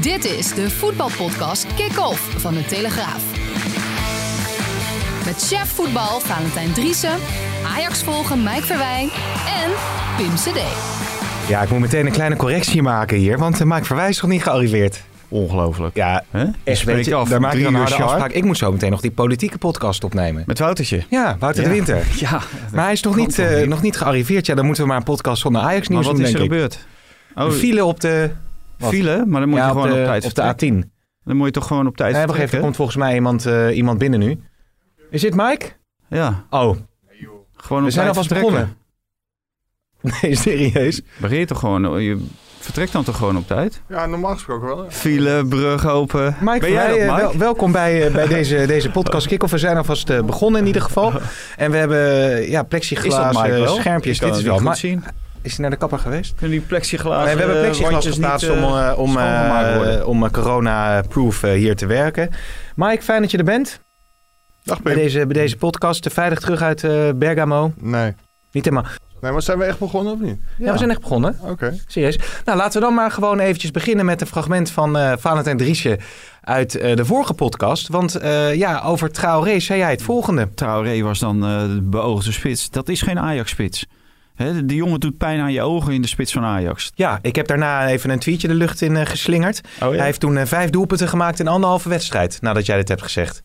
Dit is de voetbalpodcast Kick-Off van de Telegraaf. Met chef voetbal Valentijn Driessen, Ajax volgen Mike Verwijn en Pim CD. Ja, ik moet meteen een kleine correctie maken hier, want uh, Mike Verwij is nog niet gearriveerd. Ongelooflijk. Ja, Hè? Echt, weet je, af. daar maak ik een harde sharp. afspraak. Ik moet zo meteen nog die politieke podcast opnemen. Met Woutertje. Ja, Wouter de. Winter. Ja. Maar hij is nog niet, eh, niet? nog niet gearriveerd. Ja, dan moeten we maar een podcast zonder Ajax Maar nieuws wat doen, is er gebeurd? Oh, Een file op de, wat? file? Maar dan moet ja, je op gewoon de, op, tijd op de vertrekken. A10. Dan moet je toch gewoon op tijd Nee, wacht even, er vertrekken? komt volgens mij iemand, eh, iemand binnen nu. Is dit Mike? Ja, Oh, gewoon op we zijn alvast vertrekken. begonnen. Nee, serieus. Begin je toch gewoon... Je vertrekt dan toch gewoon op tijd? Ja, normaal gesproken wel. ja. File, brug open. Mike, ben jij Verwij, dat, eh, Mike? wel- welkom bij, eh, bij deze, deze podcast Kick-Off. We zijn alvast eh, begonnen in ieder geval. En we hebben eh, ja, eh, wel? schermpjes. Ik kan Dit is wel. goed zien. Is hij naar de kapper geweest? Kunnen die plexiglazen Nee, we hebben plexiglas randjes geplaatst niet, om, eh, eh, om, eh, worden? om eh, corona-proof eh, hier te werken. Mike, fijn dat je er bent. Dag Bij deze, bij deze podcast. eh, Veilig terug uit eh, Bergamo. Nee. Niet helemaal. Nee, maar zijn we echt begonnen of niet? Ja, we zijn echt begonnen. Oké. Serieus. Nou, laten we dan maar gewoon eventjes beginnen met een fragment van eh Valentijn Driesje uit eh, de vorige podcast. Want eh, ja, over Traoré zei jij het volgende. Traoré was dan eh, de beoogde spits. Dat is geen Ajax-spits. Hè, de- die jongen doet pijn aan je ogen in de spits van Ajax. Ja, ik heb daarna even een tweetje de lucht in eh, geslingerd. Oh Hij heeft toen eh, vijf doelpunten gemaakt in anderhalve wedstrijd. Nadat jij dit hebt gezegd.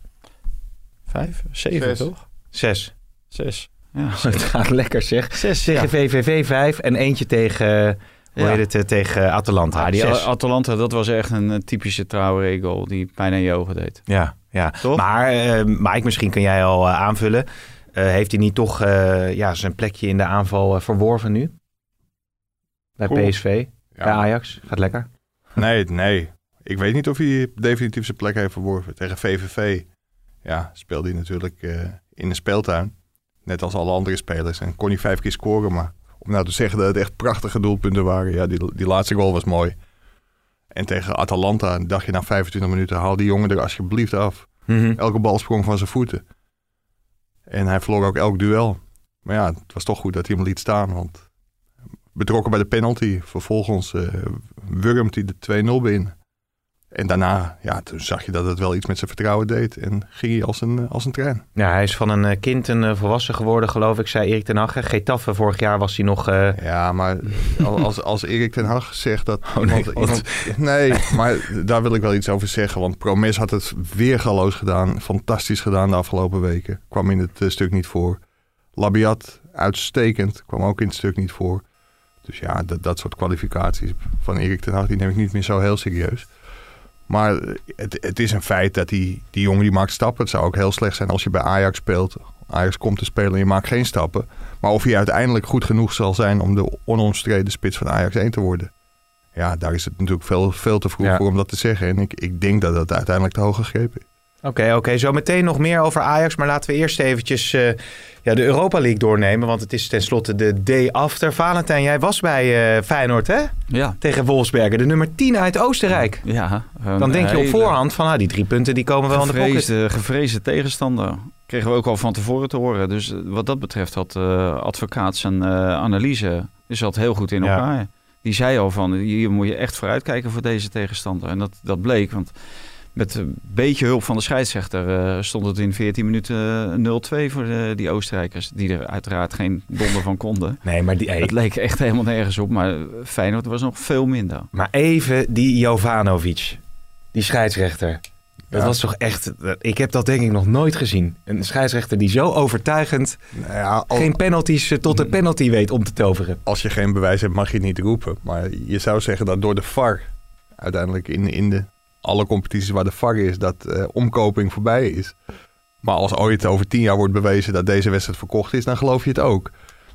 Vijf? Zeven, Zes. toch? Zes. Zes. Ja, Het gaat lekker zeg. zes. Tegen ja. VVV 5 en eentje tegen, eh, hoe Ja. heet het, tegen Atalanta. Ah, die Zes. Atalanta, dat was echt een typische Traoré-goal die pijn aan je ogen deed. Ja, ja. Toch? Maar eh, Mike, misschien kun jij al aanvullen. Eh, heeft hij niet toch eh, ja, zijn plekje in de aanval eh, verworven nu? Bij Cool. PSV, bij Ajax. Gaat lekker. Nee, nee. Ik weet niet of hij definitief zijn plek heeft verworven. Tegen VVV ja, speelde hij natuurlijk in de speeltuin. Net als alle andere spelers. En kon hij vijf keer scoren. Maar om nou te zeggen dat het echt prachtige doelpunten waren. Ja, die, die laatste goal was mooi. En tegen Atalanta dacht je na 25 minuten... haal die jongen er alsjeblieft af. Elke bal sprong van zijn voeten. En hij verloor ook elk duel. Maar ja, het was toch goed dat hij hem liet staan. Want betrokken bij de penalty. Vervolgens eh wurmt hij de 2-0 binnen. En daarna, ja, toen zag je dat het wel iets met zijn vertrouwen deed. En ging hij als een, als een trein. Ja, hij is van een eh, kind een eh, volwassen geworden, geloof ik, zei Erik ten Hag. Getafe, vorig jaar was hij nog... eh, Ja, maar al- als, als Erik ten Hag zegt dat... Oh, nee, iemand, wat? iemand- nee, maar daar wil ik wel iets over zeggen. Want Promes had het weergaloos gedaan. Fantastisch gedaan de afgelopen weken. Kwam in het eh, stuk niet voor. Labiat, uitstekend. Kwam ook in het stuk niet voor. Dus ja, dat, dat soort kwalificaties van Erik ten Hag... die neem ik niet meer zo heel serieus. Maar het, het is een feit dat die, die jongen die maakt stappen. Het zou ook heel slecht zijn als je bij Ajax speelt. Ajax komt te spelen en je maakt geen stappen. Maar of hij uiteindelijk goed genoeg zal zijn om de onomstreden spits van Ajax 1 te worden. Ja, daar is het natuurlijk veel, veel te vroeg Ja. voor om dat te zeggen. En ik, ik denk dat dat uiteindelijk te hoog gegrepen is. Oké, oké. Zo meteen nog meer over Ajax. Maar laten we eerst eventjes eh, ja, de Europa League doornemen. Want het is tenslotte de day after. Valentijn, jij was bij eh, Feyenoord, hè? Ja. Tegen Wolfsberger. De nummer 10 uit Oostenrijk. ja Dan denk je op voorhand van, ah, die drie punten die komen wel in de pocket. Gevreesde, tegenstander. Kregen we ook al van tevoren te horen. Dus eh, wat dat betreft had eh advocaat zijn analyse is zat heel goed in Ja. elkaar. Die zei al van, hier moet je echt vooruitkijken voor deze tegenstander. En dat, dat bleek, want met een beetje hulp van de scheidsrechter eh, stond het in 14 minuten eh, 0-2 voor de, die Oostenrijkers. Die er uiteraard geen donder van konden. Nee, maar, die, hey, Het leek echt helemaal nergens op, maar Feyenoord was nog veel minder. maar even die Jovanovic. Die scheidsrechter. Dat Ja. was toch echt... Ik heb dat denk ik nog nooit gezien. Een scheidsrechter die zo overtuigend Nou ja, al- geen penalties eh, tot de penalty weet om te toveren. als je geen bewijs hebt, mag je het niet roepen. Maar je zou zeggen dat door de VAR, uiteindelijk in, in de, alle competities waar de VAR is, dat eh, omkoping voorbij is. Maar als ooit over tien jaar wordt bewezen dat deze wedstrijd verkocht is, dan geloof je het ook.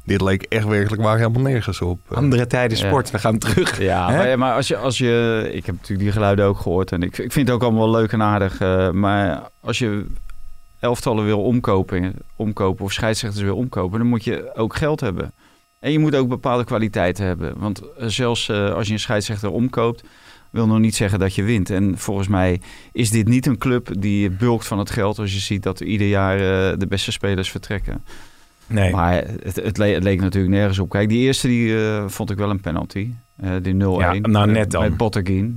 dit leek echt werkelijk waar helemaal nergens op. Eh, Andere tijden Ja. sport, we gaan terug. Ja, maar, maar als, je, als je... Ik heb natuurlijk die geluiden ook gehoord. En ik, ik vind het ook allemaal wel leuk en aardig. eh, maar als je elftallen wil omkopen, omkopen of scheidsrechters wil omkopen... dan moet je ook geld hebben. En je moet ook bepaalde kwaliteiten hebben. Want zelfs eh, als je een scheidsrechter omkoopt... wil nog niet zeggen dat je wint. En volgens mij is dit niet een club die bulkt van het geld... als je ziet dat er ieder jaar eh, de beste spelers vertrekken. Nee. Maar het, het, le- het leek natuurlijk nergens op. Kijk, die eerste die, eh, vond ik wel een penalty. Eh die 0-1. Ja, nou, net dan. Met.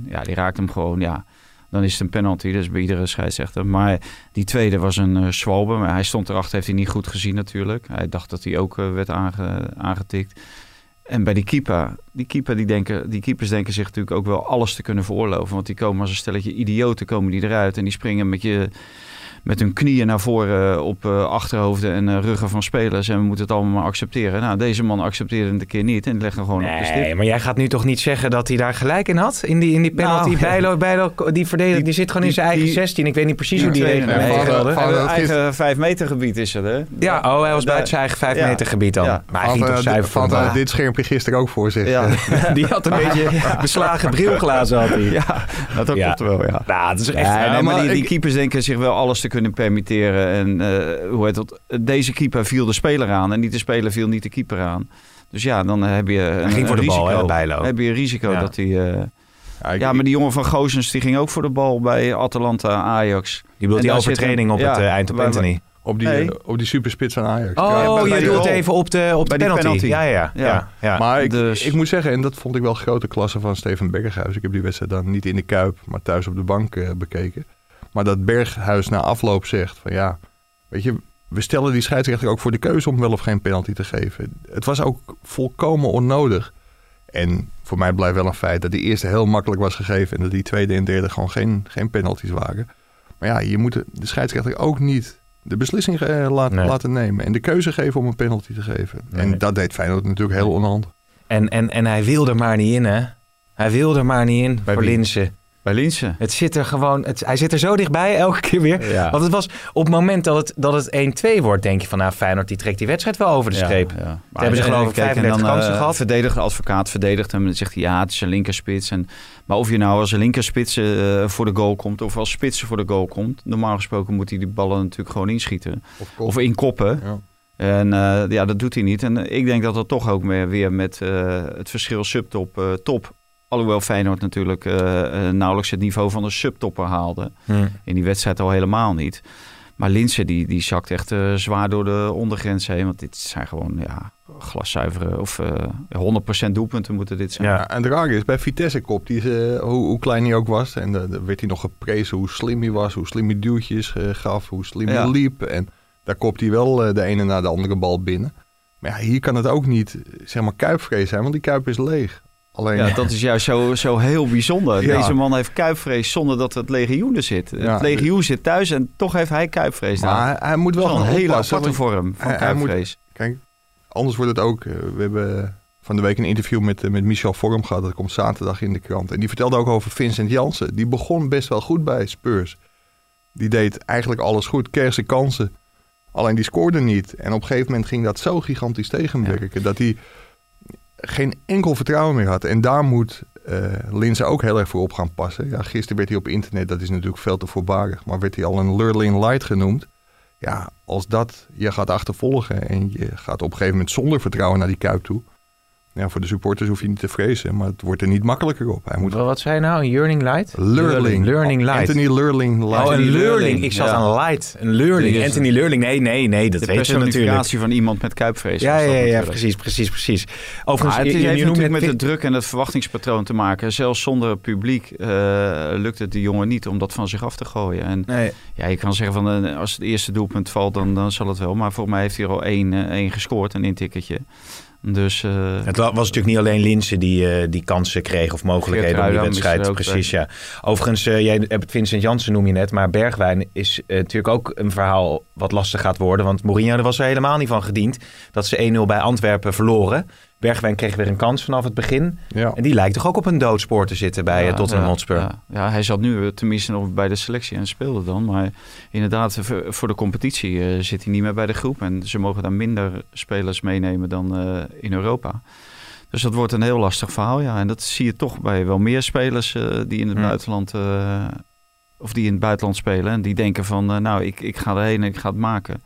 Ja, die raakt hem gewoon, ja. Dan is het een penalty, is bij iedere scheidsrechter. Maar die tweede was een Schwalbe. Maar hij stond erachter, heeft hij niet goed gezien natuurlijk. Hij dacht dat hij ook werd aange, aangetikt. En bij die keeper, die, keeper die, denken, die keepers denken zich natuurlijk ook wel alles te kunnen veroorloven. Want die komen als een stelletje idioten komen die eruit. En die springen met, je, met hun knieën naar voren op eh, achterhoofden en eh, ruggen van spelers. En we moeten het allemaal maar accepteren. Nou, deze man accepteerde het een keer niet en die legde hem gewoon op de stip. Nee, maar jij gaat nu toch niet zeggen dat hij daar gelijk in had? In die, in die penalty? Nou, Bijlo, Bijlo, die verdediger, die, zit gewoon in die- zijn eigen die- 16. Ik weet niet precies hoe die Nee, regel nee, van- van- eigen vijf meter gebied is het, hè? Ja, oh, hij was buiten zijn eigen 5 Ja. meter gebied dan. Ja. Maar hij ging Had, toch eh, zuiver had, eh, bal. dit schermpje gisteren ook voor zich. Ja, Eh, Die had een beetje beslagen brilglazen had hij. ja dat klopt wel, ja. Nou, het is echt... Nee, maar die, die keepers denken zich wel alles te kunnen permitteren. En eh, hoe heet dat? Deze keeper viel de speler aan en niet de speler viel niet de keeper aan. Dus ja, dan heb je een, ging voor een de bal, risico. hè, Bijlo. heb je een risico Ja. dat hij... eh, ja, maar die jongen van Gozens die ging ook voor de bal bij Atalanta Ajax. Die bedoelt die overtreding op ja, het eh, eind op Anthony. op, die, Nee. eh, op die superspits van Ajax. Oh, Ja, bij- je goal. even op de, op de penalty. penalty. Ja, ja, ja. Ja. ja. Maar ik, Dus- ik moet zeggen, en dat vond ik wel grote klasse van Steven Berghuis. Ik heb die wedstrijd dan niet in de Kuip, maar thuis op de bank eh, bekeken. Maar dat Berghuis na afloop zegt van ja, weet je, we stellen die scheidsrechter ook voor de keuze om wel of geen penalty te geven. Het was ook volkomen onnodig. En voor mij blijft wel een feit dat die eerste heel makkelijk was gegeven en dat die tweede en derde gewoon geen, geen penalties waren. Maar ja, je moet de de scheidsrechter ook niet de beslissing eh, Nee. laten nemen en de keuze geven om een penalty te geven. Nee. En dat deed Feyenoord natuurlijk heel onhandig. En, en, en hij wil er maar niet in, hè? Hij wil er maar niet in Bij voor? Linsen. Bij Linsen. Het zit er gewoon, het, hij zit er zo dichtbij elke keer weer. Ja. Want het was op het moment dat het, dat het 1-2 wordt, denk je van nou Feyenoord die trekt die wedstrijd wel over de streep. Ja, ja. hebben ze geloof ik kijk, en 35 kansen eh, gehad. Verdedigt, de advocaat verdedigt hem en dan zegt hij ja, het is een linkerspits. En, maar of je nou als een linkerspits eh, voor de goal komt of als spits voor de goal komt, normaal gesproken moet hij die ballen natuurlijk gewoon inschieten. Of inkoppen. Ja. En eh, ja, dat doet hij niet. En ik denk dat dat toch ook weer met eh, het verschil subtop, eh, top. Alhoewel Feyenoord natuurlijk eh, eh, nauwelijks het niveau van de subtopper haalde. Hm. In die wedstrijd al helemaal niet. Maar Linse die, die zakt echt eh, zwaar door de ondergrens heen. Want dit zijn gewoon ja, glaszuivere of eh 100% doelpunten moeten dit zijn. Ja. En het rare is, bij Vitesse Kop, die, is, hoe, hoe klein hij ook was, en dan werd hij nog geprezen hoe slim hij was, hoe slim hij duwtjes gaf, hoe slim Ja. hij liep. En daar kopt hij wel de ene na de andere bal binnen. Maar ja, hier kan het ook niet, zeg maar, kuipvrees zijn, want die kuip is leeg. Alleen, Ja, dat is juist zo, zo heel bijzonder. Ja. Deze man heeft kuipvrees zonder dat het legioen er zit. Ja. Het legioen zit thuis en toch heeft hij kuipvrees hij, hij moet wel een hele aparte vorm van hij- hij moet- kuipvrees. Kijk, anders wordt het ook. eh, we hebben van de week een interview met, eh, met Michel Vorm gehad. Dat komt zaterdag in de krant. En die vertelde ook over Vincent Jansen. Die begon best wel goed bij Spurs. Die deed eigenlijk alles goed. Kreeg zijn kansen. Alleen die scoorde niet. En op een gegeven moment ging dat zo gigantisch tegenwerken. Dat hij geen enkel vertrouwen meer had. En daar moet eh Linse ook heel erg voor op gaan passen. Ja, gisteren werd hij op internet, dat is natuurlijk veel te voorbarig. Maar werd hij al een Lurling Light genoemd. Ja, als dat je gaat achtervolgen en je gaat op een gegeven moment zonder vertrouwen naar die kuip toe. Ja, voor de supporters hoef je niet te vrezen, maar het wordt er niet makkelijker op. Hij moet Wat wat zei je nou? Een Yearning Light? Lurling. Learning Light. Anthony Lurling Light. Oh, een. Leurling. Ik zat Ja. aan light. Een is- Anthony Leurling. Nee, nee, nee. Dat De weten we natuurlijk. personificatie van iemand met kuipvrees. Ja, ja, ja, natuurlijk. precies, precies, precies. Maar Overigens, het je, heeft je, noemt natuurlijk met de druk en het verwachtingspatroon te maken. Zelfs zonder publiek eh, lukt het die jongen niet om dat van zich af te gooien. En Nee. ja, je kan zeggen van eh, als het eerste doelpunt valt, dan, dan zal het wel. Maar voor mij heeft hij er al één, eh, één gescoord, een intikketje. Dus eh, Het wa- was natuurlijk niet alleen Linse die, eh, die kansen kreeg of mogelijkheden om die wedstrijd. Precies, ja. Overigens, eh, jij hebt Vincent Jansen noem je net, maar Bergwijn is natuurlijk ook een verhaal wat lastig gaat worden. Want Mourinho er was er helemaal niet van gediend dat ze 1-0 bij Antwerpen verloren. Bergwijn kreeg weer een kans vanaf het begin. Ja. En die lijkt toch ook op een doodspoor te zitten bij Ja, eh, Tottenham ja, Hotspur. Ja, ja, hij zat nu eh, tenminste nog bij de selectie en speelde dan. Maar inderdaad, voor- de competitie eh, zit hij niet meer bij de groep. En ze mogen daar minder spelers meenemen dan eh, in Europa. Dus dat wordt een heel lastig verhaal, ja. En dat zie je toch bij wel meer spelers eh, die in het Hmm. buitenland... eh, of die in het buitenland spelen. En die denken van, eh, nou, ik, ik ga erheen en ik ga het maken.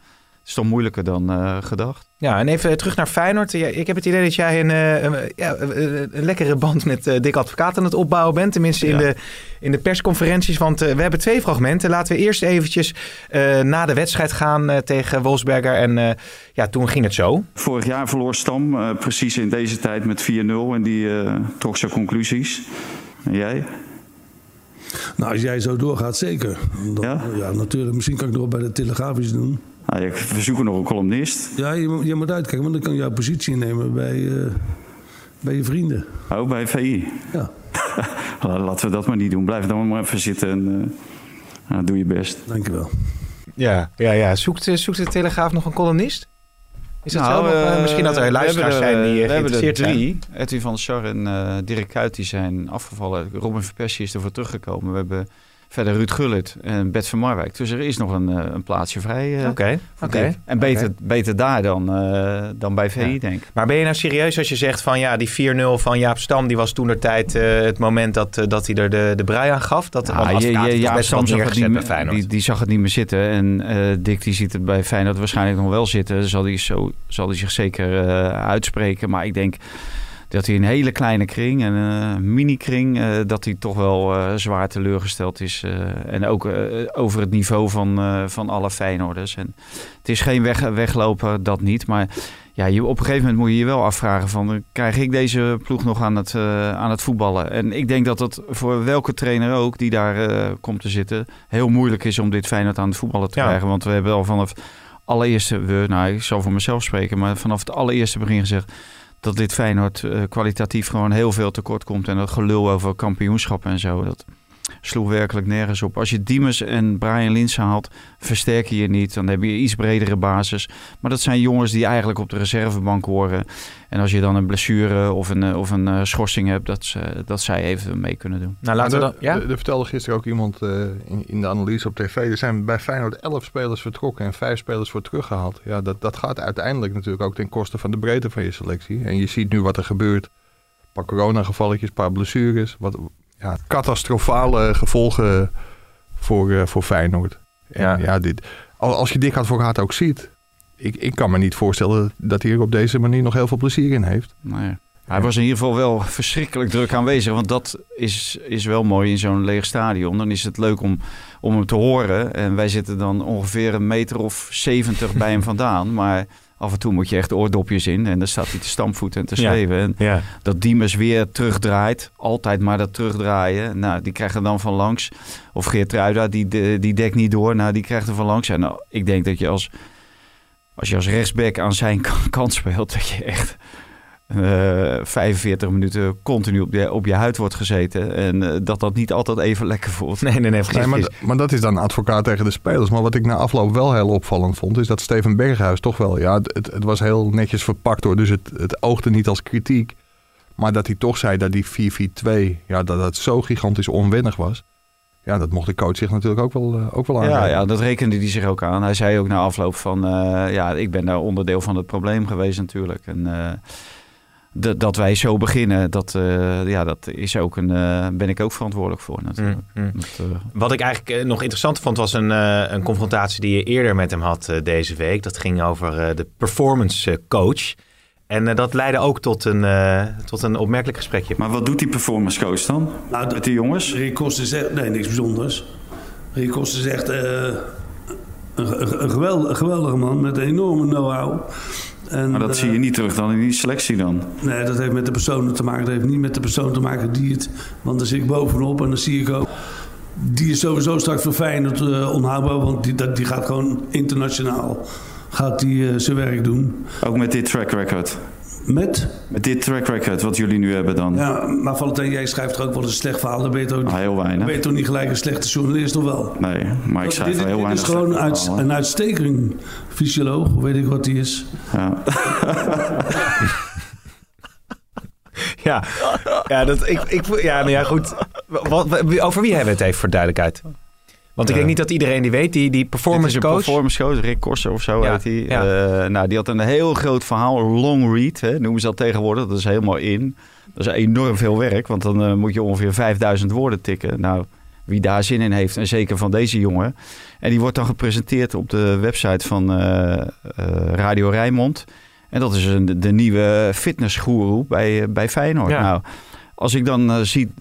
Is toch moeilijker dan eh, gedacht. Ja, en even terug naar Feyenoord. Ik heb het idee dat jij een, eh, een, ja, een, een lekkere band met eh, Dick Advocaat aan het opbouwen bent. Tenminste in, Ja. de, in de persconferenties. Want we hebben twee fragmenten. Laten we eerst eventjes eh, na de wedstrijd gaan eh, tegen Wolfsberger. En eh, ja, toen ging het zo. Vorig jaar verloor Stam eh, precies in deze tijd met 4-0 en die eh, trok zijn conclusies. En jij? Nou, als jij zo doorgaat, zeker. Dan- Ja? ja? natuurlijk. Misschien kan ik nog bij de Telegraaf iets doen. Nou, ik verzoek nog een columnist. Ja, je, moet- je moet uitkijken, want dan kan je jouw positie innemen bij, eh, bij je vrienden. Oh, bij VI. Ja, Laten we dat maar niet doen. Blijf dan maar even zitten en eh, nou, doe je best. dankjewel. Ja, ja, ja. Zoekt, eh, zoekt de Telegraaf nog een columnist? Is dat Nou, eh, eh, misschien dat er we luisteraars er, zijn die We hebben er geïnteresseerd zijn. drie. Edwin van der Sar en eh Dirk Kuyt die zijn afgevallen. Robin van Persie is ervoor teruggekomen. We hebben verder Ruud Gullit en Bert van Marwijk. Dus er is nog een, eh, een plaatsje vrij. eh, Oké. Dick. En beter, beter daar dan, eh, dan bij VI, Ja. denk ik. Maar ben je nou serieus als je zegt van ja, die 4-0 van Jaap Stam, die was toen de tijd het moment dat, dat hij er de, de brui aan gaf? Dat, Ja, Advocaat je- je- heeft toch ja, best wel Stam zag niet die, die zag het niet meer zitten. En Dick die ziet het bij Feyenoord waarschijnlijk nog wel zitten. Zal hij, zo, zal hij zich zeker uitspreken. Maar ik denk dat hij een hele kleine kring, een eh, mini-kring, eh, dat hij toch wel eh, zwaar teleurgesteld is. en ook over het niveau van, van alle Feyenoorders. En het is geen weg, wegloper, dat niet. Maar ja, je, op een gegeven moment moet je je wel afvragen van... krijg ik deze ploeg nog aan het, aan het voetballen? En ik denk dat dat voor welke trainer ook die daar komt te zitten... heel moeilijk is om dit Feyenoord aan het voetballen te Ja. krijgen. Want we hebben al vanaf allereerste... We, nou, ik zal voor mezelf spreken, maar vanaf het allereerste begin gezegd... dat dit Feyenoord eh, kwalitatief gewoon heel veel tekort komt. En dat gelul over kampioenschappen en zo... Dat, sloeg werkelijk nergens op. Als je Diemers en Brian Linsen haalt, versterk je je niet. Dan heb je iets bredere basis. Maar dat zijn jongens die eigenlijk op de reservebank horen. En als je dan een blessure of een, eh, of een eh, schorsing hebt, dat, ze, dat zij even mee kunnen doen. Nou, laten we dan... er, Ja? er- er vertelde gisteren ook iemand eh, in, in de analyse op tv. Er zijn bij Feyenoord 11 spelers vertrokken en 5 spelers voor teruggehaald. Ja, dat, dat gaat uiteindelijk natuurlijk ook ten koste van de breedte van je selectie. En je ziet nu wat er gebeurt. Een paar coronagevalletjes, een paar blessures. Wat, ja, catastrofale gevolgen voor, eh, voor Feyenoord. En Ja. ja. dit, al- als je Dick Advocaat ook ziet. Ik, ik kan me niet voorstellen dat hij er op deze manier nog heel veel plezier in heeft. Ja. Hij was in ieder geval wel verschrikkelijk druk aanwezig. Want dat is, is wel mooi in zo'n leeg stadion. Dan is het leuk om, om hem te horen. En wij zitten dan ongeveer een meter of zeventig bij hem vandaan. Maar af en toe moet je echt oordopjes in. En dan staat hij te stampvoeten en te Ja. schreeuwen. En Ja. dat Diemers weer terugdraait. Altijd maar dat terugdraaien. Nou, die krijgt er dan van langs. Of Geert Ruida, die, die dekt niet door. Nou, die krijgt er van langs. En nou, ik denk dat je als, als je als rechtsback aan zijn kant speelt... dat je echt eh 45 minuten continu op je, op je huid wordt gezeten. En eh, dat dat niet altijd even lekker voelt. Nee, nee, nee, Nee, vergis maar, maar dat is dan advocaat tegen de spelers. Maar wat ik na afloop wel heel opvallend vond, is dat Steven Berghuis toch wel, ja, het, het was heel netjes verpakt hoor. Dus het, het oogde niet als kritiek. Maar dat hij toch zei dat die 4-4-2, ja, dat dat zo gigantisch onwennig was. Ja, dat mocht de coach zich natuurlijk ook wel, eh, ook wel Ja, aangeven. ja, dat rekende hij zich ook aan. Hij zei ook na afloop van... eh, ja, ik ben daar onderdeel van het probleem geweest natuurlijk. En eh, dat- dat wij zo beginnen, dat, eh, ja, dat is ook een, eh, ben ik ook verantwoordelijk voor natuurlijk. Mm, mm. Dat, eh, Wat ik eigenlijk nog interessant vond, was een, eh, een confrontatie die je eerder met hem had deze week. Dat ging over eh, de performance coach. En dat leidde ook tot een, eh, tot een opmerkelijk gesprekje. Maar wat doet die performance coach dan? Nou, Met die jongens? Rick Koster echt... Nee, niks bijzonders. Rick Koster is echt eh, een, een, een geweldige, een geweldige man met een enorme know-how. En, Maar dat eh, zie je niet terug dan in die selectie dan. Nee, dat heeft met de personen te maken. Dat heeft niet met de persoon te maken die het... Want dan zit ik bovenop en dan zie ik ook... Die is sowieso straks voor Feyenoord uh, onhoudbaar. Want die, dat, die gaat gewoon internationaal gaat die, uh, zijn werk doen. Ook met dit track record. Met? Met dit track record wat jullie nu hebben dan. Ja, maar Valentijn, jij schrijft er ook wel eens een slecht verhaal. Dan ben je toch, Ah, heel weinig. ben je toch niet gelijk een slechte journalist, of wel? Nee, maar ik schrijf dit, wel heel dit weinig. is gewoon uit, een uitstekend fysioloog, weet ik wat die is. Ja. ja, ja, dat, ik, ik, ja, nou ja, goed. Wat, wat- over wie hebben we het even voor duidelijkheid? Want ik Eh. denk niet dat iedereen die weet, die, die performance een coach. performance coach, Rick Korser of zo heet hij. Eh, nou, die had een heel groot verhaal, long read, hè, noemen ze dat tegenwoordig. Dat is helemaal in. Dat is enorm veel werk, want dan eh, moet je ongeveer 5000 woorden tikken. Nou, wie daar zin in heeft, en zeker van deze jongen. En die wordt dan gepresenteerd op de website van eh, eh, Radio Rijnmond. En dat is een, de nieuwe fitnessgoeroe bij, eh, bij Feyenoord. Ja. Nou, als ik dan eh, zie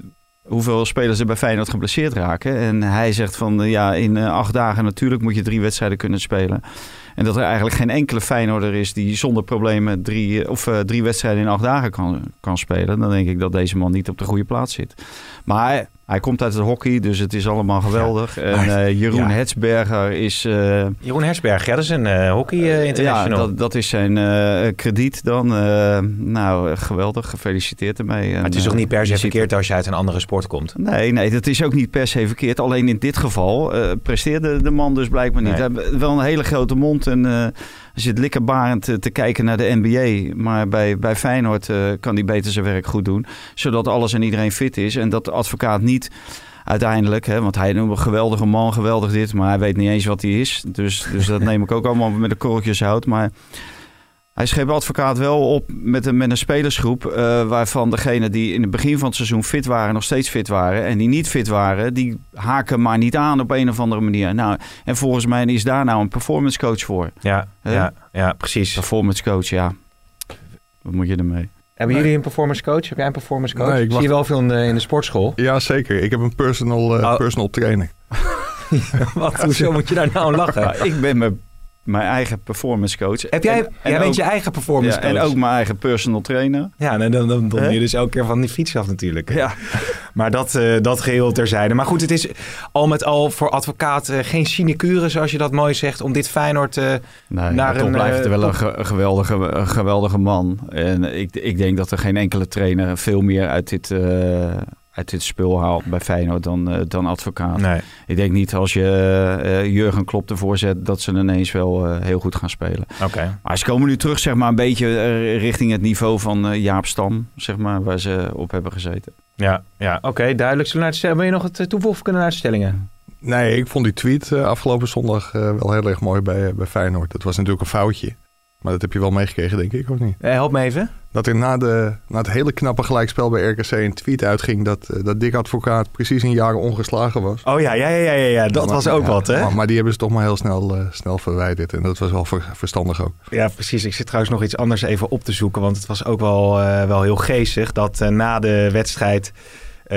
hoeveel spelers er bij Feyenoord geblesseerd raken. En hij zegt van eh, ja, in eh, acht dagen natuurlijk moet je drie wedstrijden kunnen spelen. En dat er eigenlijk geen enkele Feyenoorder is die zonder problemen drie, eh, of, drie wedstrijden in acht dagen kan, kan spelen. Dan denk ik dat deze man niet op de goede plaats zit. Maar hij, komt uit het hockey, dus het is allemaal geweldig. en eh, Jeroen ja. Hetsberger is... eh, Jeroen Hersberg, ja, dat is een eh, hockey international. ja, dat, dat is zijn krediet dan. Nou, geweldig. Gefeliciteerd ermee. maar het is toch niet per se verkeerd als je uit een andere sport komt? Nee, nee, dat is ook niet per se verkeerd. Alleen in dit geval presteerde de man dus blijkbaar niet. Nee. Hij heeft wel een hele grote mond en zit likkerbarend te, kijken naar de NBA. Maar bij, bij Feyenoord kan hij beter zijn werk goed doen. Zodat alles en iedereen fit is. En dat de advocaat niet uiteindelijk, hè, want hij noemt een geweldige man, geweldig dit. Maar hij weet niet eens wat hij is. Dus, dus dat neem ik ook allemaal met de korreltjes hout. Maar hij schreef advocaat wel op met een, met een spelersgroep. eh, waarvan degenen die in het begin van het seizoen fit waren, nog steeds fit waren. En die niet fit waren, die haken maar niet aan op een of andere manier. Nou, en volgens mij is daar nou een performance coach voor. Ja, Hè? ja, ja, precies. Performance coach, ja. Wat moet je ermee? Hebben jullie een performance coach? Heb jij een performance coach? Nee, ik Zie je wel veel in de, in de sportschool? Ja, zeker. Ik heb een personal, eh, Oh. personal trainer. Wat, hoezo moet je daar nou aan lachen? Ik ben mijn, mijn eigen performance coach. Heb jij, En- en jij bent ook- je eigen performance ja, coach? en ook mijn eigen personal trainer. Ja, nou, dan, dan, dan je dus elke keer van die fiets af natuurlijk. Ja. Maar dat, eh, dat geheel terzijde. Maar goed, het is al met al voor advocaat eh, geen sinecure, zoals je dat mooi zegt, om dit Feyenoord... eh, Nee, Naar een, blijft eh, wel een, ge- geweldige, geweldige man. En ik, ik denk dat er geen enkele trainer veel meer uit dit, uit dit spul haalt bij Feyenoord dan, eh, dan advocaat. nee. Ik denk niet als je eh, Jurgen Klopp ervoor zet dat ze ineens wel eh, heel goed gaan spelen. Oké. Maar ze komen nu terug zeg maar een beetje richting het niveau van eh, Jaap Stam, zeg maar, waar ze op hebben gezeten. Ja, ja oké, duidelijk. Zullen we naar Wil je nog het toevoegen kunnen naar de stellingen? Nee, ik vond die tweet afgelopen zondag wel heel erg mooi bij, bij Feyenoord. Dat was natuurlijk een foutje. Maar dat heb je wel meegekregen, denk ik, of niet? Eh, help me even. Dat er na, de, na het hele knappe gelijkspel bij RKC een tweet uitging... dat, eh, dat Dick Advocaat precies een jaar ongeslagen was. Oh ja, ja, ja, ja, ja, ja. dat Maar- was ook ja, wat, hè? Maar, maar die hebben ze toch maar heel snel, eh, snel verwijderd. En dat was wel ver- verstandig ook. Ja, precies. Ik zit trouwens nog iets anders even op te zoeken. Want het was ook wel, eh, wel heel geestig dat na de wedstrijd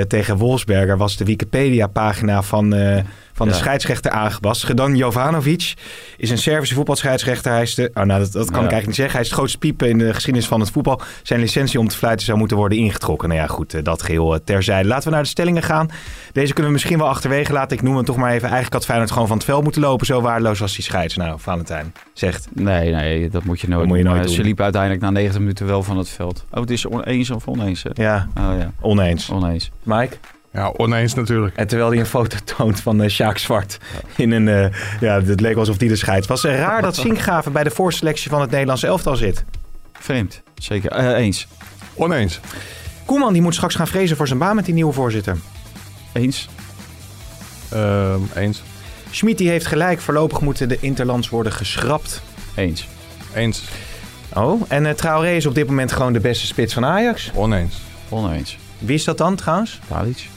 tegen Wolfsberger was de Wikipedia-pagina van, van de Ja. scheidsrechter aangepast. Gedan Jovanovic is een Servische voetbalscheidsrechter. Hij is de, oh, nou, dat, dat kan Ja. ik eigenlijk niet zeggen. Hij is het grootste piepen in de geschiedenis van het voetbal. Zijn licentie om te fluiten zou moeten worden ingetrokken. Nou ja, goed, eh, dat geheel eh, terzijde. Laten we naar de stellingen gaan. Deze kunnen we misschien wel achterwege laten. Ik noem hem toch maar even. Eigenlijk had Feyenoord gewoon van het veld moeten lopen. Zo waardeloos als die scheids. Nou, Valentijn zegt. Nee, nee, dat moet je nooit Dat moet je doen. nooit doen. Ze liep uiteindelijk na 90 minuten wel van het veld. Oh, het is oneens of oneens? Hè? Ja, Oh ja, oneens. oneens. Mike? Ja, oneens natuurlijk. En terwijl hij een foto toont van eh Sjaak Zwart in een... eh, ja, het leek alsof die de scheids was. Het raar dat Sinkgraven bij de voorselectie van het Nederlandse elftal zit. Vreemd, zeker. Eh, eens. Oneens. Koeman die moet straks gaan vrezen voor zijn baan met die nieuwe voorzitter. Eens. Ehm, eens. Schmid die heeft gelijk. Voorlopig moeten de interlands worden geschrapt. Eens. Eens. Oh, en uh, Traoré is op dit moment gewoon de beste spits van Ajax. Oneens. Oneens. Wie is dat dan trouwens? Tadic.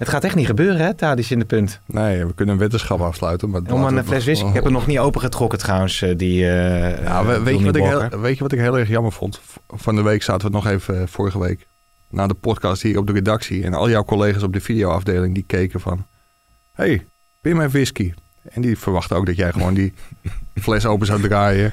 Het gaat echt niet gebeuren hè, Tadic in de punt. Nee, we kunnen een wetenschap afsluiten. Maar Om een fles whisky. Ik heb hem nog niet opengetrokken trouwens. eh, Die, eh, Ja, we- eh, weet, je wat ik heel, weet je wat ik heel erg jammer vond? Van de week zaten we nog even, vorige week, na de podcast hier op de redactie. En al jouw collega's op de videoafdeling die keken van... hey, pin mijn whisky. En die verwachten ook dat jij gewoon die fles open zou draaien.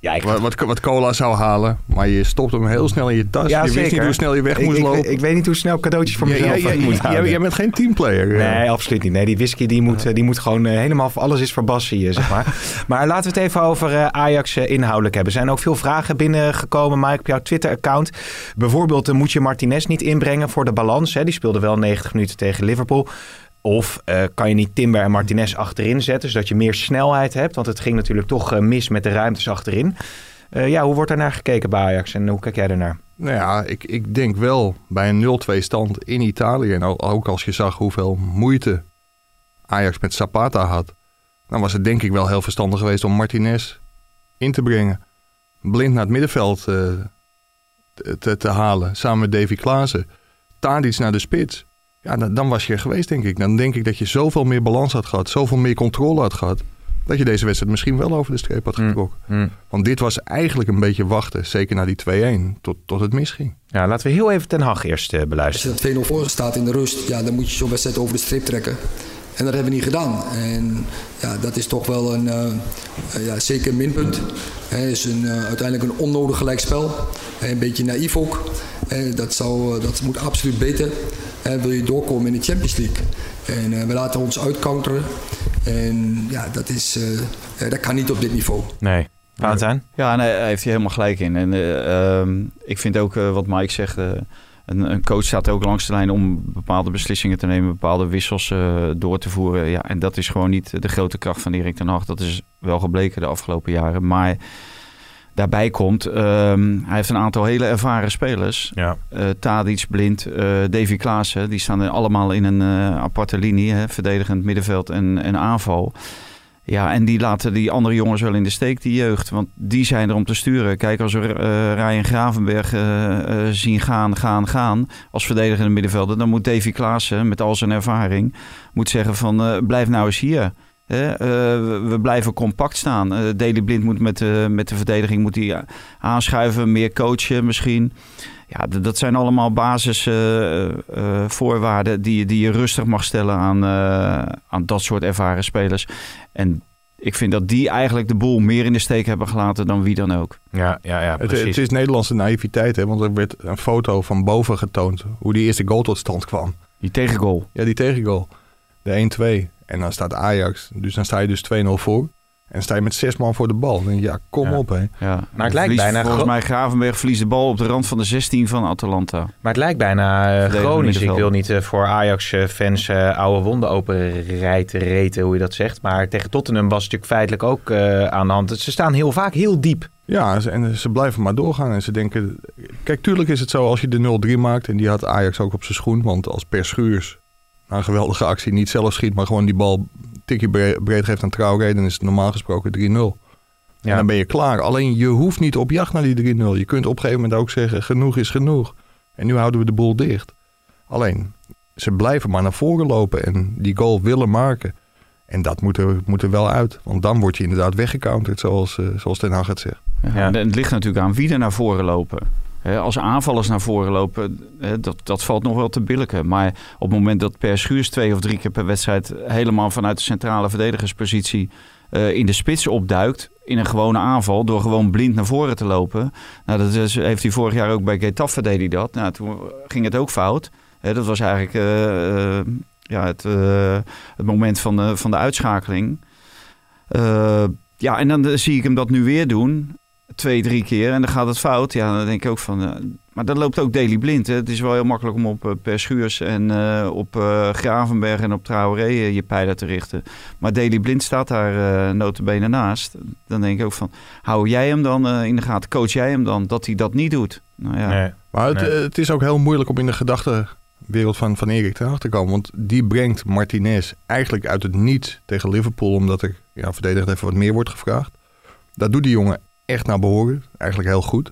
Ja, ik, Wat, wat, cola zou halen. Maar je stopt hem heel snel in je tas. Ja, je wist zeker. niet hoe snel je weg ik, moest ik, lopen. ik weet niet hoe snel cadeautjes voor mezelf ja, ja, moet houden. jij bent geen teamplayer. eh. Nee, absoluut niet. Nee, die whisky die moet, eh, die moet gewoon eh, helemaal... Alles is voor Bassie, eh, zeg maar. maar laten we het even over Ajax inhoudelijk hebben. Er zijn ook veel vragen binnengekomen, Mike, op jouw Twitter-account. Bijvoorbeeld, moet je Martinez niet inbrengen voor de balans? Hè? Die speelde wel 90 minuten tegen Liverpool. Of eh, kan je niet Timber en Martinez achterin zetten, zodat je meer snelheid hebt? Want het ging natuurlijk toch eh, mis met de ruimtes achterin. Eh, ja, hoe wordt daar naar gekeken bij Ajax en hoe kijk jij daarnaar? Nou ja, ik, ik denk wel bij een 0-2 stand in Italië. En ook als je zag hoeveel moeite Ajax met Zapata had. Dan was het denk ik wel heel verstandig geweest om Martinez in te brengen. Blind naar het middenveld uh, te, te, halen. Samen met Davy Klaassen. Tadic naar de spits. Ja, dan, dan was je er geweest denk ik. Dan denk ik dat je zoveel meer balans had gehad. Zoveel meer controle had gehad dat je deze wedstrijd misschien wel over de streep had mm. getrokken. Mm. Want dit was eigenlijk een beetje wachten, zeker na die 2-1, tot, tot het misging. Ja, laten we heel even Ten Hag eerst uh, beluisteren. Als je 2-0 voor staat in de rust, ja, dan moet je zo'n wedstrijd over de streep trekken. En dat hebben we niet gedaan. En ja, dat is toch wel een, uh, ja, zeker een minpunt. Het is een, uh, uiteindelijk een onnodig gelijkspel. Een beetje naïef ook. dat, zou, dat moet absoluut beter. Wil je doorkomen in de Champions League. En we laten ons uitcounteren. En ja, dat, is, uh, dat kan niet op dit niveau. Nee. Valentijn? Ja, nee, hij heeft hier helemaal gelijk in. En uh, um, ik vind ook uh, wat Mike zegt. Een, een, coach staat ook langs de lijn om bepaalde beslissingen te nemen, bepaalde wissels door te voeren. Ja, en dat is gewoon niet de grote kracht van Erik ten Hag. Dat is wel gebleken de afgelopen jaren. Maar daarbij komt, ehm, hij heeft een aantal hele ervaren spelers. Ja. Uh, Tadic, Blind, uh, Davy Klaassen. Die staan allemaal in een uh, aparte linie. Hè, verdedigend middenveld en, en aanval. Ja, en die laten die andere jongens wel in de steek, die jeugd. Want die zijn er om te sturen. Kijk, als we Ryan Gravenberg zien gaan, gaan, gaan... als verdedigende middenvelder... dan moet Davy Klaassen, met al zijn ervaring... moet zeggen van, blijf nou eens hier... Uh, we blijven compact staan. Uh, Daley Blind moet met, met de verdediging moet hij aanschuiven, meer coachen misschien. Ja, dat zijn allemaal basisvoorwaarden die, die je rustig mag stellen aan, aan dat soort ervaren spelers. En ik vind dat die eigenlijk de boel meer in de steek hebben gelaten dan wie dan ook. Ja, ja, ja precies. Het, het is Nederlandse naïviteit, hè? want er werd een foto van boven getoond hoe die eerste goal tot stand kwam. Die tegengoal. Ja, die tegengoal. De 1-2. En dan staat Ajax. Dus dan sta je dus 2-0 voor. En sta je met zes man voor de bal. Dan ja, kom op hè. Ja. Maar het lijkt bijna... Volgens mij Gravenberg verliest de bal op de rand van de 16 van Atalanta. Maar het lijkt bijna uh, chronisch. Ik wil niet uh, voor Ajax-fans uh, oude wonden open reten, hoe je dat zegt. Maar tegen Tottenham was het natuurlijk feitelijk ook aan de hand. Ze staan heel vaak heel diep. Ja, en ze blijven maar doorgaan. En ze denken... Kijk, tuurlijk is het zo als je de 0-3 maakt. En die had Ajax ook op zijn schoen. Want als Per Schuurs een geweldige actie niet zelf schiet, maar gewoon die bal tikje breed geeft aan Traoré, dan is het normaal gesproken 3-0. Ja. En dan ben je klaar. Alleen je hoeft niet op jacht naar die 3-0. Je kunt op een gegeven moment ook zeggen, genoeg is genoeg. En nu houden we de boel dicht. Alleen, ze blijven maar naar voren lopen en die goal willen maken. En dat moet er, moet er wel uit. Want dan word je inderdaad weggecounterd, zoals, uh, zoals Ten Hag het zegt. Ja, en het ligt natuurlijk aan wie er naar voren lopen als aanvallers naar voren lopen, dat, dat valt nog wel te billijken. Maar op het moment dat Per Schuurs twee of drie keer per wedstrijd helemaal vanuit de centrale verdedigerspositie uh, in de spits opduikt, in een gewone aanval, door gewoon blind naar voren te lopen. Nou, dat is, heeft hij vorig jaar ook bij Getafe deed hij dat. Nou, toen ging het ook fout. dat was eigenlijk uh, uh, ja, het, het moment van de, van de uitschakeling. ja, en dan zie ik hem dat nu weer doen twee, drie keer en dan gaat het fout. Ja, dan denk ik ook van... Uh, maar dat loopt ook Daily blind. Hè. Het is wel heel makkelijk om op uh, Per Schuurs en uh, op Gravenberg en op Traoré je pijlen te richten. Maar Daily blind staat daar uh, notabene naast. Dan denk ik ook van, hou jij hem dan in de gaten? Coach jij hem dan dat hij dat niet doet? Nou ja. Nee. Maar het, het, is ook heel moeilijk om in de gedachtenwereld van, van Erik te te komen. Want die brengt Martinez eigenlijk uit het niet tegen Liverpool. Omdat er ja, verdedigd even wat meer wordt gevraagd. Dat doet die jongen echt naar behoren. Eigenlijk heel goed.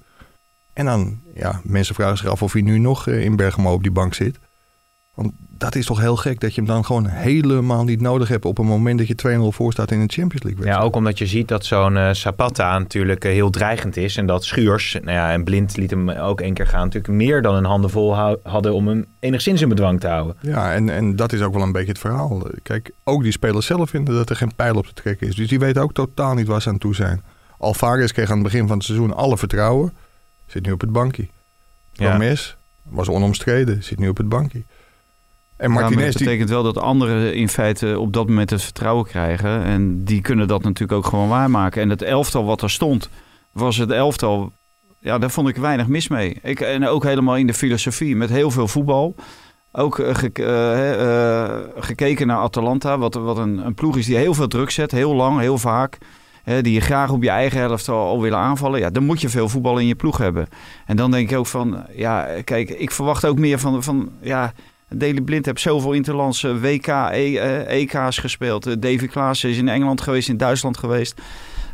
En dan, ja, mensen vragen zich af of hij nu nog eh, in Bergamo op die bank zit. Want dat is toch heel gek dat je hem dan gewoon helemaal niet nodig hebt op een moment dat je 2-0 voor staat in de Champions League. Ja, ook omdat je ziet dat zo'n uh, Zapata natuurlijk uh, heel dreigend is. En dat Schuurs, nou ja, en Blind liet hem ook één keer gaan, natuurlijk meer dan een handen vol hadden om hem enigszins in bedwang te houden. Ja, en, en dat is ook wel een beetje het verhaal. Kijk, ook die spelers zelf vinden dat er geen pijl op te trekken is. Dus die weten ook totaal niet waar ze aan toe zijn. Alvarez kreeg aan het begin van het seizoen alle vertrouwen. Zit nu op het bankje. Promes was onomstreden. Zit nu op het bankje. En Martinez, ja, dat betekent wel dat anderen in feite op dat moment het vertrouwen krijgen. En die kunnen dat natuurlijk ook gewoon waarmaken. En het elftal wat er stond, was het elftal... Ja, daar vond ik weinig mis mee. Ik, en ook helemaal in de filosofie, met heel veel voetbal. Ook uh, ge, uh, gekeken naar Atalanta, wat, wat een, een ploeg is die heel veel druk zet. Heel lang, heel vaak. Hè, die je graag op je eigen helft al, willen aanvallen, ja, dan moet je veel voetbal in je ploeg hebben. En dan denk ik ook van, ja, kijk, ik verwacht ook meer van, van ja, Daley Blind heeft zoveel interlandse WK, e, eh, EK's gespeeld. Eh, Davy Klaassen is in Engeland geweest, in Duitsland geweest.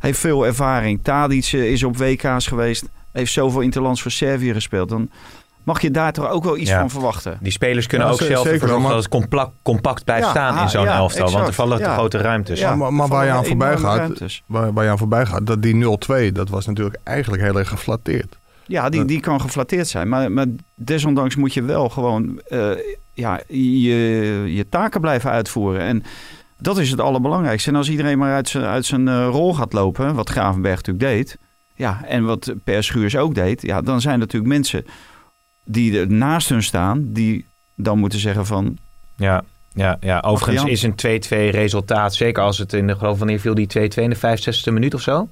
Heeft veel ervaring. Tadic eh, is op WK's geweest. Heeft zoveel interlands voor Servië gespeeld. Dan mag je daar toch ook wel iets Ja. van verwachten. Die spelers kunnen Ja, ook ze- zelf ervoor zorgen wel, dat het compact, compact blijft Ja, staan in ah, zo'n ja, elftal. Want er vallen te grote ruimtes. Ja. maar, maar waar je aan voorbij gaat, ruimtes. waar, waar je aan voorbij gaat, dat die 0-2, dat was natuurlijk eigenlijk heel erg geflatteerd. Ja, die, die kan geflatteerd zijn. Maar, maar desondanks moet je wel gewoon eh, ja, je, je taken blijven uitvoeren. En dat is het allerbelangrijkste. En als iedereen maar uit zijn, uit zijn eh, rol gaat lopen, wat Gravenberg natuurlijk deed. Ja, en wat Per Schuurs ook deed. Ja, dan zijn er natuurlijk mensen die er naast hun staan. Die dan moeten zeggen van... Ja, ja, ja. overigens is een 2-2 resultaat, zeker als het in de geloof wanneer viel die 2-2 in de 65e minuut of zo.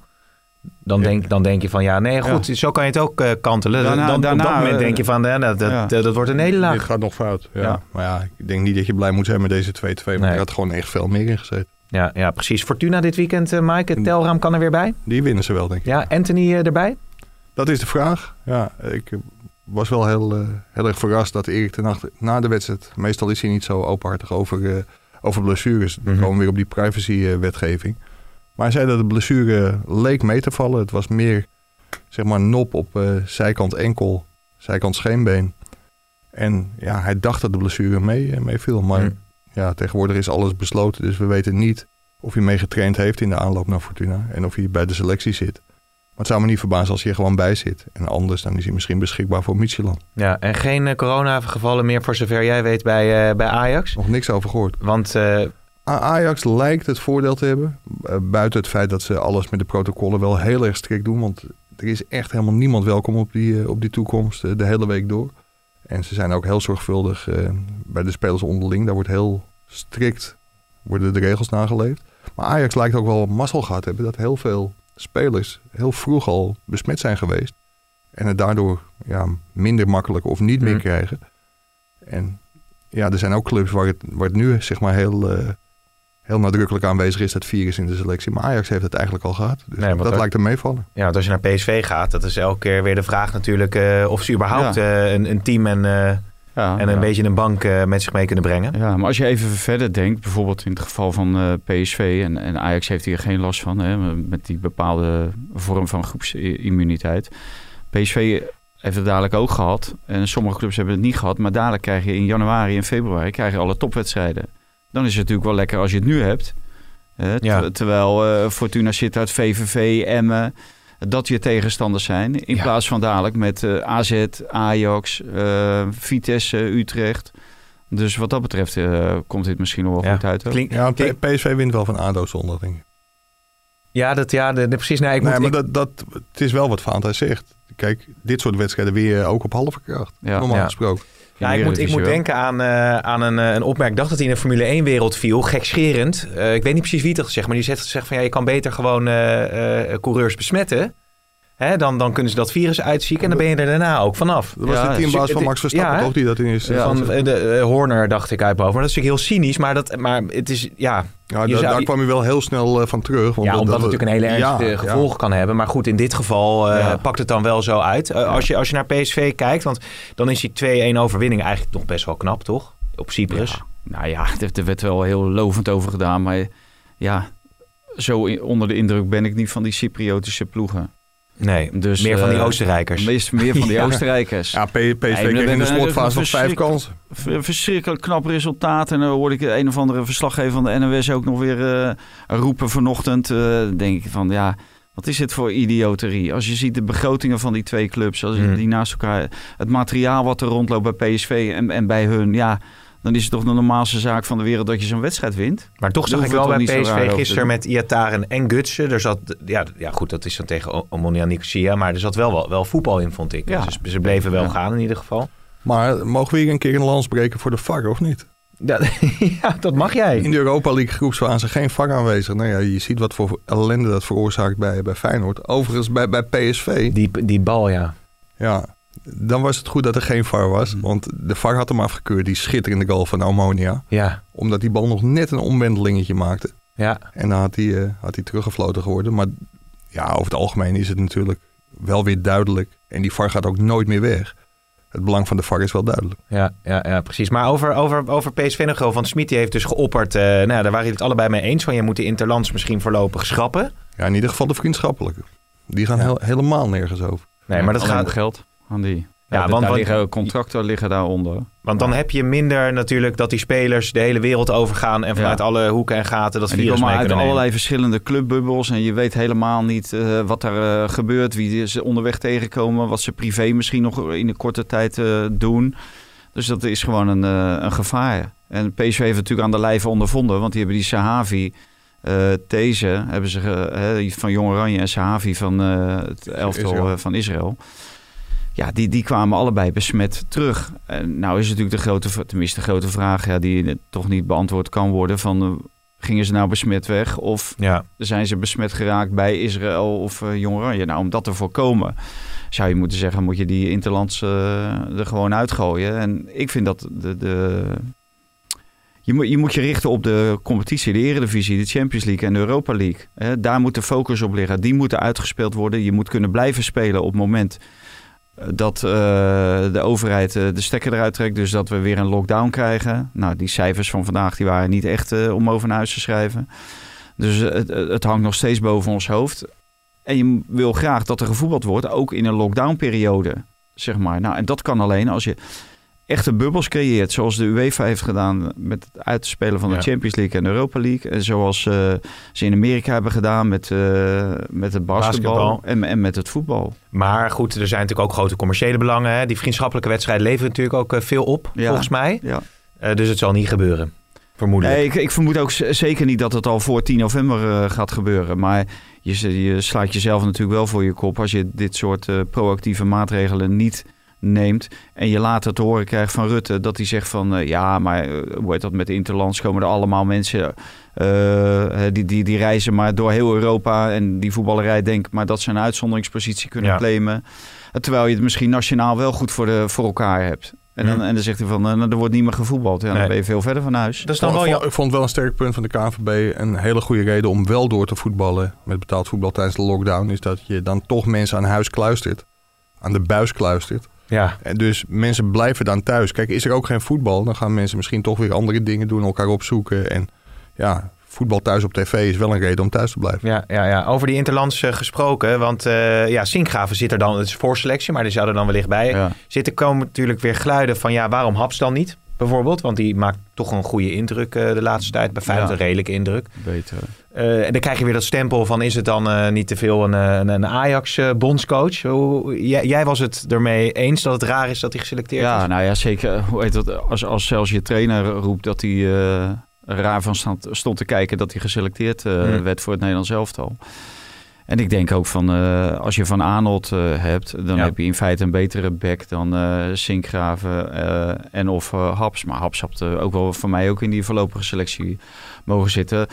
Dan, Ja. denk, dan denk je van ja, nee, goed, zo kan je het ook eh, kantelen. Daarna- dan, op dat moment eh, denk je van ja, dat, dat, ja. dat, dat wordt een Dit nederlaag. gaat nog fout. Ja. Ja. Maar ja, ik denk niet dat je blij moet zijn met deze 2-2. Maar Nee. er had gewoon echt veel meer in gezeten. Ja, ja, precies. Fortuna dit weekend, eh Mike. Het telraam kan er weer bij. Die winnen ze wel, denk ik. Ja, Anthony eh, erbij. Dat is de vraag. Ja, ik eh, was wel heel, eh, heel erg verrast dat Erik ten Hag na de wedstrijd... Meestal is hij niet zo openhartig over, eh, over blessures. Dan Mhm. komen we weer op die privacy-wetgeving. Maar hij zei dat de blessure leek mee te vallen. Het was meer, zeg maar, nop op eh, zijkant enkel, zijkant scheenbeen. En ja, hij dacht dat de blessure mee, eh, meeviel. Maar Mhm. ja, tegenwoordig is alles besloten. Dus we weten niet of hij mee getraind heeft in de aanloop naar Fortuna. En of hij bij de selectie zit. Maar het zou me niet verbazen als hij er gewoon bij zit. En anders dan is hij misschien beschikbaar voor Michelin. Ja, en geen eh, coronagevallen meer voor zover jij weet bij, eh, bij Ajax. Nog niks over gehoord. Want eh, Ajax lijkt het voordeel te hebben. buiten het feit dat ze alles met de protocollen wel heel erg strikt doen. Want er is echt helemaal niemand welkom op die, op die toekomst de hele week door. En ze zijn ook heel zorgvuldig bij de spelers onderling. Daar wordt heel strikt worden de regels nageleefd. Maar Ajax lijkt ook wel mazzel gehad te hebben dat heel veel spelers heel vroeg al besmet zijn geweest. En het daardoor ja, minder makkelijk of niet meer Hmm. krijgen. En ja, er zijn ook clubs waar het, waar het nu zeg maar heel, eh, heel nadrukkelijk aanwezig is, dat virus in de selectie. Maar Ajax heeft het eigenlijk al gehad. Dus Nee, dat lijkt er meevallen. ja, want als je naar PSV gaat, dat is elke keer weer de vraag natuurlijk eh, of ze überhaupt Ja. eh, een, een team en, Ja, en een ja. beetje een bank eh, met zich mee kunnen brengen. Ja, maar als je even verder denkt, bijvoorbeeld in het geval van eh, PSV en, en Ajax heeft hier geen last van, hè, met die bepaalde vorm van groepsimmuniteit. PSV heeft het dadelijk ook gehad en sommige clubs hebben het niet gehad, maar dadelijk krijg je in januari en februari krijg je alle topwedstrijden. Dan is het natuurlijk wel lekker als je het nu hebt. hè, ter- Ja. Terwijl eh, Fortuna zit uit VVV, Emmen, dat je tegenstanders zijn. In Ja. plaats van dadelijk met eh, AZ, Ajax, eh, Vitesse, Utrecht. Dus wat dat betreft eh, komt dit misschien nog wel Ja. goed uit. Klink- Ja, klink- PSV wint wel van ADO zondag, denk ik. ja, dat, ja de, de- precies. Nee, ik nee, moet, maar ik- dat, dat, het is wel wat Vaanta zegt. Kijk, dit soort wedstrijden weer ook op halve kracht. Ja. Normaal Ja. gesproken. Ja, In ik moet, ik moet denken aan, eh, aan een, eh, een opmerking. Ik dacht dat hij in de Formule 1-wereld viel. Gekscherend. Eh, ik weet niet precies wie het had gezegd. Maar die zegt, zegt van ja, je kan beter gewoon coureurs besmetten. Hè, dan, dan kunnen ze dat virus uitzieken. En dan ben je er daarna ook vanaf. Dat was Ja, de teambaas van Max Verstappen, ja, toch? Die dat in eerste Ja, van eh, de, eh, Horner dacht ik uit boven. Maar dat is natuurlijk heel cynisch. Maar, dat, maar het is, ja... Ja, je daar, zou- daar kwam hij wel heel snel eh, van terug. Want ja, dat- omdat dat- het natuurlijk een hele ernstige Ja, gevolgen kan hebben. Maar goed, in dit geval eh, Ja. pakt het dan wel zo uit. Als, je, als je naar PSV kijkt, want dan is die 2-1 overwinning eigenlijk nog best wel knap, toch? Op Cyprus. Ja, nou ja, er, er werd wel heel lovend over gedaan. Maar ja, zo in- onder de indruk ben ik niet van die Cypriotische ploegen. Nee, Dus, meer van die eh, Oostenrijkers. Meest meer van die Ja. Oostenrijkers. Ja, P- PSV kreeg in de slotfase nog vijf kansen. Verschrikkelijk knap resultaat. En dan hoorde ik een of andere verslaggever van de NOS ook nog weer eh, roepen vanochtend. Eh, Dan denk ik van ja, wat is dit voor idioterie? Als je ziet de begrotingen van die twee clubs, als je Mm. die naast elkaar, het materiaal wat er rondloopt bij PSV en, en bij hun, ja, dan is het toch de normaalste zaak van de wereld dat je zo'n wedstrijd wint. Maar toch zag ik wel we bij toch niet zo raar PSV gisteren met Iataren en Gutsen. Er zat, ja, ja, goed, dat is dan tegen Omonia Nicosia. Maar er zat wel, wel, wel voetbal in, vond ik. Ja. Dus ze bleven wel Ja. gaan in ieder geval. Maar mogen we hier een keer een lans breken voor de VAR, of niet? Ja, ja, dat mag jij. In de Europa League groepsfase geen VAR aanwezig. Nou ja, je ziet wat voor ellende dat veroorzaakt bij, bij Feyenoord. Overigens bij, bij PSV, Die, die bal, ja. ja, dan was het goed dat er geen VAR was. Want de VAR had hem afgekeurd, die schitterende goal van Ammonia. Ja, Omdat die bal nog net een omwendelingetje maakte. Ja. En dan had hij, eh, had hij teruggefloten geworden. Maar ja, over het algemeen is het natuurlijk wel weer duidelijk. En die VAR gaat ook nooit meer weg. Het belang van de VAR is wel duidelijk. Ja, ja, ja precies. Maar over, over, over PSV nog. Van Smit die heeft dus geopperd. eh, nou, ja, daar waren jullie het allebei mee eens. Van je moet de Interlands misschien voorlopig schrappen. Ja, in ieder geval de vriendschappelijke. Die gaan Ja. heel- helemaal nergens over. Nee, maar dat Alleen gaat... geld aan die. Ja, Ja, want- daar want- liggen contracten liggen daaronder. Want dan heb je minder natuurlijk dat die spelers de hele wereld overgaan. En vanuit Ja. alle hoeken en gaten dat En die virus komen uit nemen. allerlei verschillende clubbubbels. En je weet helemaal niet eh, wat er eh, gebeurt. Wie ze onderweg tegenkomen. Wat ze privé misschien nog in een korte tijd eh, doen. Dus dat is gewoon een, eh, een gevaar. En PSV heeft natuurlijk aan de lijve ondervonden. Want die hebben die Sahavi... eh These hebben ze van Jong Oranje en Sahavi van eh, het elftal van Israël. Ja, die, die kwamen allebei besmet terug. En nou is natuurlijk de grote, tenminste de grote vraag, ja, die eh, toch niet beantwoord kan worden: van eh, gingen ze nou besmet weg of Ja, zijn ze besmet geraakt bij Israël of eh Jong Oranje? Nou, om dat te voorkomen, zou je moeten zeggen, moet je die interlands eh, er gewoon uitgooien. En ik vind dat de, de je, moet, je moet je richten op de competitie, de Eredivisie, de Champions League en de Europa League. Daar moet de focus op liggen. Die moeten uitgespeeld worden. Je moet kunnen blijven spelen op het moment eh, dat eh, de overheid eh, de stekker eruit trekt. Dus dat we weer een lockdown krijgen. Nou, die cijfers van vandaag die waren niet echt eh, om over naar huis te schrijven. Dus het, het hangt nog steeds boven ons hoofd. En je wil graag dat er gevoetbald wordt, ook in een lockdownperiode. Zeg maar. Nou, en dat kan alleen als je echte bubbels creëert. Zoals de UEFA heeft gedaan met het uitspelen van de Ja. Champions League en de Europa League. En zoals eh, ze in Amerika hebben gedaan met, eh, met het basketbal, Basketbal. En, en met het voetbal. maar goed, er zijn natuurlijk ook grote commerciële belangen. Hè? Die vriendschappelijke wedstrijden leveren natuurlijk ook eh, veel op, Ja. volgens mij. Ja. Dus het zal niet gebeuren, vermoedelijk. Nee, ik, ik vermoed ook zeker niet dat het al voor 10 november gaat gebeuren. Maar je, je slaat jezelf natuurlijk wel voor je kop als je dit soort proactieve maatregelen niet neemt. En je later te horen krijgt van Rutte dat hij zegt van eh, ja, maar eh, hoe heet dat met Interlands komen er allemaal mensen eh, die, die, die reizen maar door heel Europa en die voetballerij denkt maar dat ze een uitzonderingspositie kunnen Ja. claimen. Terwijl je het misschien nationaal wel goed voor, de, voor elkaar hebt. En dan, Hmm. en dan zegt hij van, nou, er wordt niet meer gevoetbald. Ja, dan Nee. ben je veel verder van huis. dat is dan Ik wel vond- ja, ik vond het wel een sterk punt van de KNVB. Een hele goede reden om wel door te voetballen met betaald voetbal tijdens de lockdown. Is dat je dan toch mensen aan huis kluistert. Aan de buis kluistert. Ja, En dus mensen blijven dan thuis. Kijk, is er ook geen voetbal, dan gaan mensen misschien toch weer andere dingen doen, elkaar opzoeken. En ja, voetbal thuis op tv is wel een reden om thuis te blijven. Ja, ja, ja. over die Interlands eh, gesproken. Want eh ja, Sinkgraven zit er dan, het is voorselectie, maar die zou er dan wellicht bij Ja. zitten. komen natuurlijk weer geluiden van ja, waarom Haps dan niet? Bijvoorbeeld, want die maakt toch een goede indruk eh, de laatste tijd. Bij Feyenoord Ja. een redelijke indruk. Beter. Eh, en dan krijg je weer dat stempel van is het dan eh, niet te veel een, een, een Ajax-bondscoach? jij, jij was het ermee eens dat het raar is dat hij geselecteerd Ja, is? nou ja, zeker. Hoe heet dat? Als, als zelfs je trainer roept dat hij raar van stond, stond te kijken dat hij geselecteerd Hmm. werd voor het Nederlands elftal. En ik denk ook van, eh, als je Van Arnold eh, hebt, dan Ja. heb je in feite een betere back dan eh Sinkgraven eh, en of Haps. Maar Haps had ook wel voor mij ook in die voorlopige selectie mogen zitten.